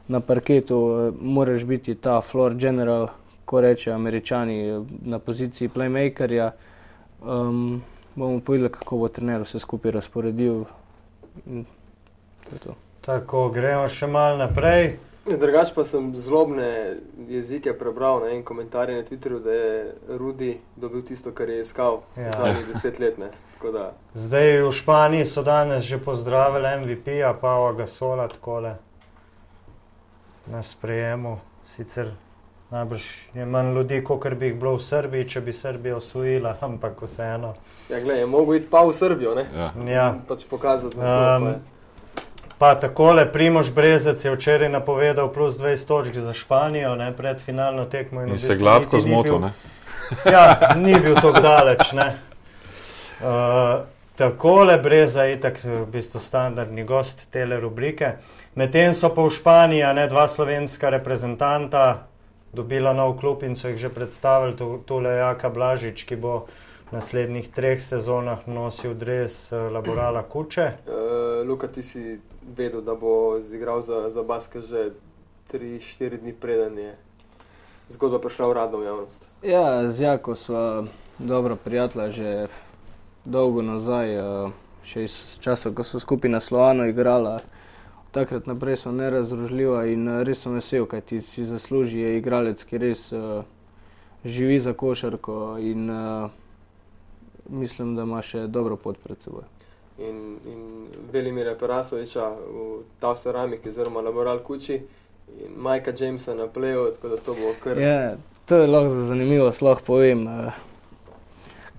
[SPEAKER 4] na parketu, eh, moraš biti ta floor general, ko reče američani, eh, na poziciji playmakerja. Um, bomo povedali, kako bo trener vse skupaj razporedil. To to.
[SPEAKER 3] tako gremo še malo naprej.
[SPEAKER 1] Drugač pa sem zlobne jezike prebral na en komentar na Twitterju, da je Rudi dobil tisto, kar je iskal
[SPEAKER 3] Ja.
[SPEAKER 1] zadnjih deset let. Ne. Tako Da,
[SPEAKER 3] Zdaj v Španiji so danes že pozdravili MVP-ja, Pava Gasola, takole na sprejemu. Sicer najbrž je manj ljudi, kot bi jih bilo v Srbiji, če bi Srbija osvojila, ampak vseeno.
[SPEAKER 1] ja, gled, je mogel iti pa v Srbijo, ne?
[SPEAKER 2] Ja.
[SPEAKER 3] Ja.
[SPEAKER 1] pač pokazati na
[SPEAKER 3] Um,
[SPEAKER 1] svoje.
[SPEAKER 3] Pa takole, Primož Brezec je včeraj napovedal plus 20 točk za Španijo, ne, pred finalno tekmo. v
[SPEAKER 2] In se gladko zmotil. ne.
[SPEAKER 3] Ja, ni bil tako daleč. Ne. Uh, takole, Breza je itak v bistvu standardni gost te rubrike. Medtem so pa v Španiji a ne dva slovenska reprezentanta dobila nov klub in so jih že predstavili. Tu- Tule je Jaka Blažič, ki bo v naslednjih treh sezonah nosil dres uh, Laborala Kuče.
[SPEAKER 1] Uh, Luka, ti si vedel, da bo zigral za, za basket že 3-4 dni preden je zgodba prišla uradno v javnost.
[SPEAKER 4] Ja, z Jako sva dobro prijatelja že dolgo nazaj, eh, še iz časov, ko so skupaj na Slovanu igrala. Takrat naprej so nerazdružljiva in eh, res sem vesel, kaj ti si zasluži, je igralec, ki res uh, živi za košarko in uh, mislim, da ima še dobro pot pred seboj.
[SPEAKER 1] In, in Velimira Perasoviča v Tav Ceramiki oziroma Laboral Kuči in Majka Jamesa na pleju, tako da to bo kar.
[SPEAKER 4] Ja, to je lahko za zanimivost, lahko povem. eh,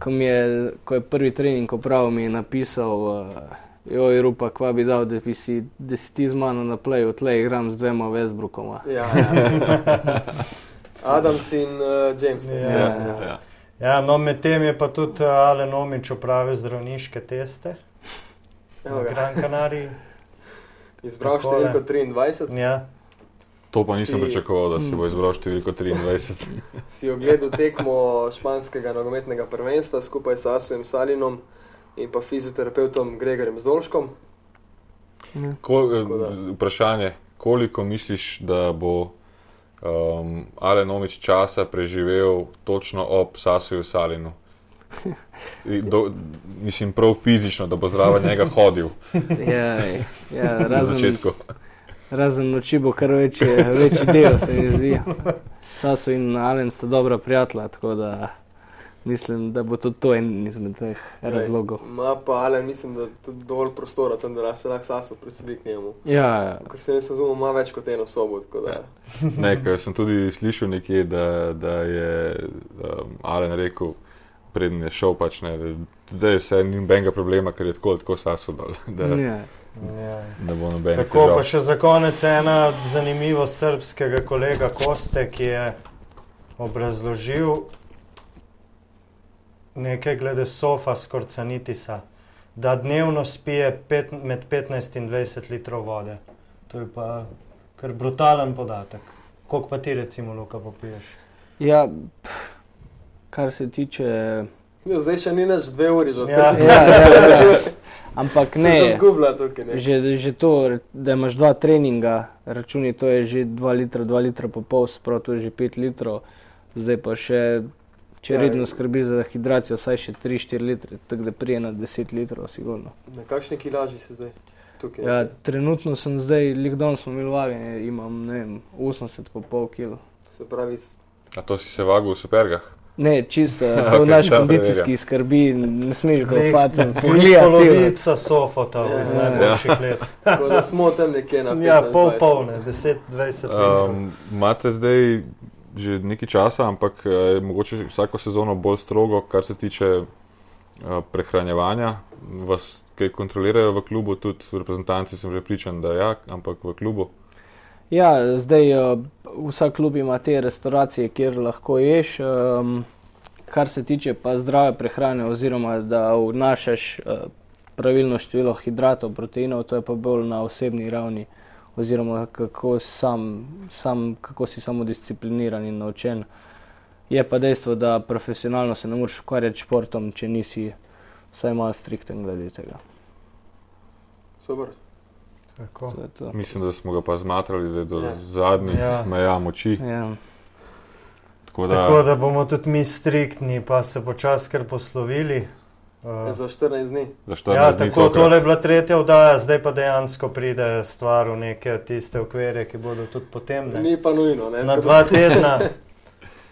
[SPEAKER 4] Ko, je, ko je prvi trening opravil, mi je napisal, uh, joj, rupa, kva bi dal, da, bi si, da si ti z mano na pleju, tleh igram z dvema Westbrookoma.
[SPEAKER 1] Ja, ja. Adams in uh, James. ne?
[SPEAKER 3] Ja,
[SPEAKER 2] Ja, ja.
[SPEAKER 3] Ja, no, medtem je pa tudi uh, Alen Omič opravil zdravniške teste
[SPEAKER 1] Evo
[SPEAKER 3] na
[SPEAKER 1] ga.
[SPEAKER 3] Gran Canariji.
[SPEAKER 1] Izbral
[SPEAKER 3] Takole.
[SPEAKER 1] številko 23,
[SPEAKER 3] Ja.
[SPEAKER 2] To pa nisem
[SPEAKER 1] Si-
[SPEAKER 2] pričakoval, da si bo izbral številko 23.
[SPEAKER 1] si ogledal tekmo španskega nogometnega prvenstva skupaj s Asujem Salinom in pa fizioterapeutom Gregorjem Zdolškom.
[SPEAKER 2] Ko, eh, vprašanje, koliko misliš, da bo um, Alen Omič časa preživel točno ob Sasuju Salinu? Do, mislim, prav fizično, da bo zraven njega hodil
[SPEAKER 4] Ja, ja,
[SPEAKER 2] na
[SPEAKER 4] razen,
[SPEAKER 2] začetku.
[SPEAKER 4] razen noči bo kar večji, večji del, se mi zdi. Sasu in Alen sta dobra prijatelja, tako da mislim, da bo tudi to en izmed teh razlogov.
[SPEAKER 1] Ma pa, ali mislim, da je tudi dovolj prostora tam, da se lahko saso preseli k njemu.
[SPEAKER 4] Ja, ja.
[SPEAKER 1] Ker se ne razumemo, ima več kot eno sobo. tako Da,
[SPEAKER 2] Ne, ker sem tudi slišal nekje, da, da je um, Alen rekel, preden je šel, pač ne, da zdaj vse ni nobenega problema, ker je tako, tako saso dol. Da,
[SPEAKER 4] ja.
[SPEAKER 3] Ja.
[SPEAKER 2] da bo noben.
[SPEAKER 3] Tako pa še za konec ena zanimivost srpskega kolega Koste, ki je obrazložil nekaj glede sofa skorcanitisa, da dnevno spije pet, med 15 in 20 litrov vode. To je pa kar brutalen podatek. Koliko pa ti recimo, Luka, popiješ?
[SPEAKER 4] ja, kar se tiče.
[SPEAKER 1] Ja, zdaj še ni več dve uri, že
[SPEAKER 3] Ja.
[SPEAKER 1] odkar
[SPEAKER 4] Ja, ja, ja. Ampak
[SPEAKER 1] se že
[SPEAKER 4] ne.
[SPEAKER 1] tukaj. Ne?
[SPEAKER 4] Že, že to, da imaš dva treninga, računi to je že 2 litra, 2 litra pa pol, to je že 5 litrov, zdaj pa še, če
[SPEAKER 1] Ja,
[SPEAKER 4] redno skrbi za hidracijo, vsaj še 3-4 litre, tako da prije na 10 litrov, sigurno.
[SPEAKER 1] Na kakšni kilaži si zdaj tukaj?
[SPEAKER 4] Ja, trenutno sem zdaj, lik dan smo imeli vaganje, imam ne vem, 80 pa pol kg.
[SPEAKER 1] Se pravi,
[SPEAKER 2] A to si se vagil v supergah?
[SPEAKER 4] Ne, čisto
[SPEAKER 2] Okej,
[SPEAKER 4] to naš kondicijski skrbi, ne smeš ga opati,
[SPEAKER 3] polovica sofota
[SPEAKER 1] Ja,
[SPEAKER 3] iz
[SPEAKER 1] ja.
[SPEAKER 3] najboljših let.
[SPEAKER 1] tako da smo tam nekje na
[SPEAKER 3] Ja,
[SPEAKER 1] 15,
[SPEAKER 3] pol
[SPEAKER 1] 20.
[SPEAKER 3] polne, 10-20 litrov.
[SPEAKER 2] Um, imate zdaj že nekaj časa, ampak eh, je mogoče vsako sezono bolj strogo, kar se tiče uh, prehranjevanja. Vas kaj kontrolirajo v klubu, tudi reprezentanci sem prepričan, da ja, ampak v klubu.
[SPEAKER 4] Ja, zdaj uh, vsak klub ima te restauracije, kjer lahko ješ. Um, kar se tiče pa zdrave prehrane, oziroma da vnašaš uh, pravilno število hidratov, proteinov, to je pa bolj na osebni ravni, oziroma kako, sam, sam, kako si samodiscipliniran in naučen. Je pa dejstvo, da profesionalno se ne moreš ukvarjati s športom, če nisi vsaj malo strikten glede tega.
[SPEAKER 1] Super.
[SPEAKER 3] Tako.
[SPEAKER 4] To to.
[SPEAKER 2] Mislim, da smo ga pa zmatrali do
[SPEAKER 1] Ja.
[SPEAKER 2] ja. zadnjih
[SPEAKER 3] ja.
[SPEAKER 2] meja moči.
[SPEAKER 4] Ja.
[SPEAKER 2] Tako da,
[SPEAKER 3] Tako da bomo tudi mi striktni, pa se počasi kar poslovili. Uh,
[SPEAKER 1] Za 14 dni.
[SPEAKER 2] za 14
[SPEAKER 3] ja,
[SPEAKER 2] dni
[SPEAKER 3] tako tole je bila tretja oddaja, zdaj pa dejansko pride stvar v neke tiste okvire, ki bodo tudi potem. Ne?
[SPEAKER 1] Ni pa nujno. Ne?
[SPEAKER 3] Na dva tedna.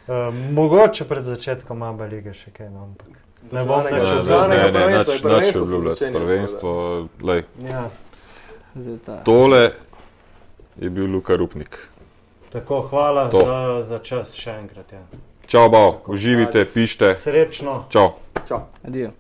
[SPEAKER 3] Uh, mogoče pred začetkom Abe lige še kaj, no, ampak ne bom
[SPEAKER 1] Državnega-
[SPEAKER 2] Ne,
[SPEAKER 3] nič
[SPEAKER 2] ne, ne, ne, nič-
[SPEAKER 1] prvenstvo
[SPEAKER 2] nič
[SPEAKER 1] se
[SPEAKER 2] obljubljati.
[SPEAKER 1] začenja,
[SPEAKER 2] Prvenstvo, lej.
[SPEAKER 3] ja.
[SPEAKER 2] Tole je bil Luka Rupnik.
[SPEAKER 3] Tako, hvala
[SPEAKER 2] To.
[SPEAKER 3] za, za čas še enkrat. Ja.
[SPEAKER 2] Čau, bav, uživite, pišite.
[SPEAKER 3] Srečno.
[SPEAKER 2] Čau.
[SPEAKER 1] Čau.
[SPEAKER 4] Adijo.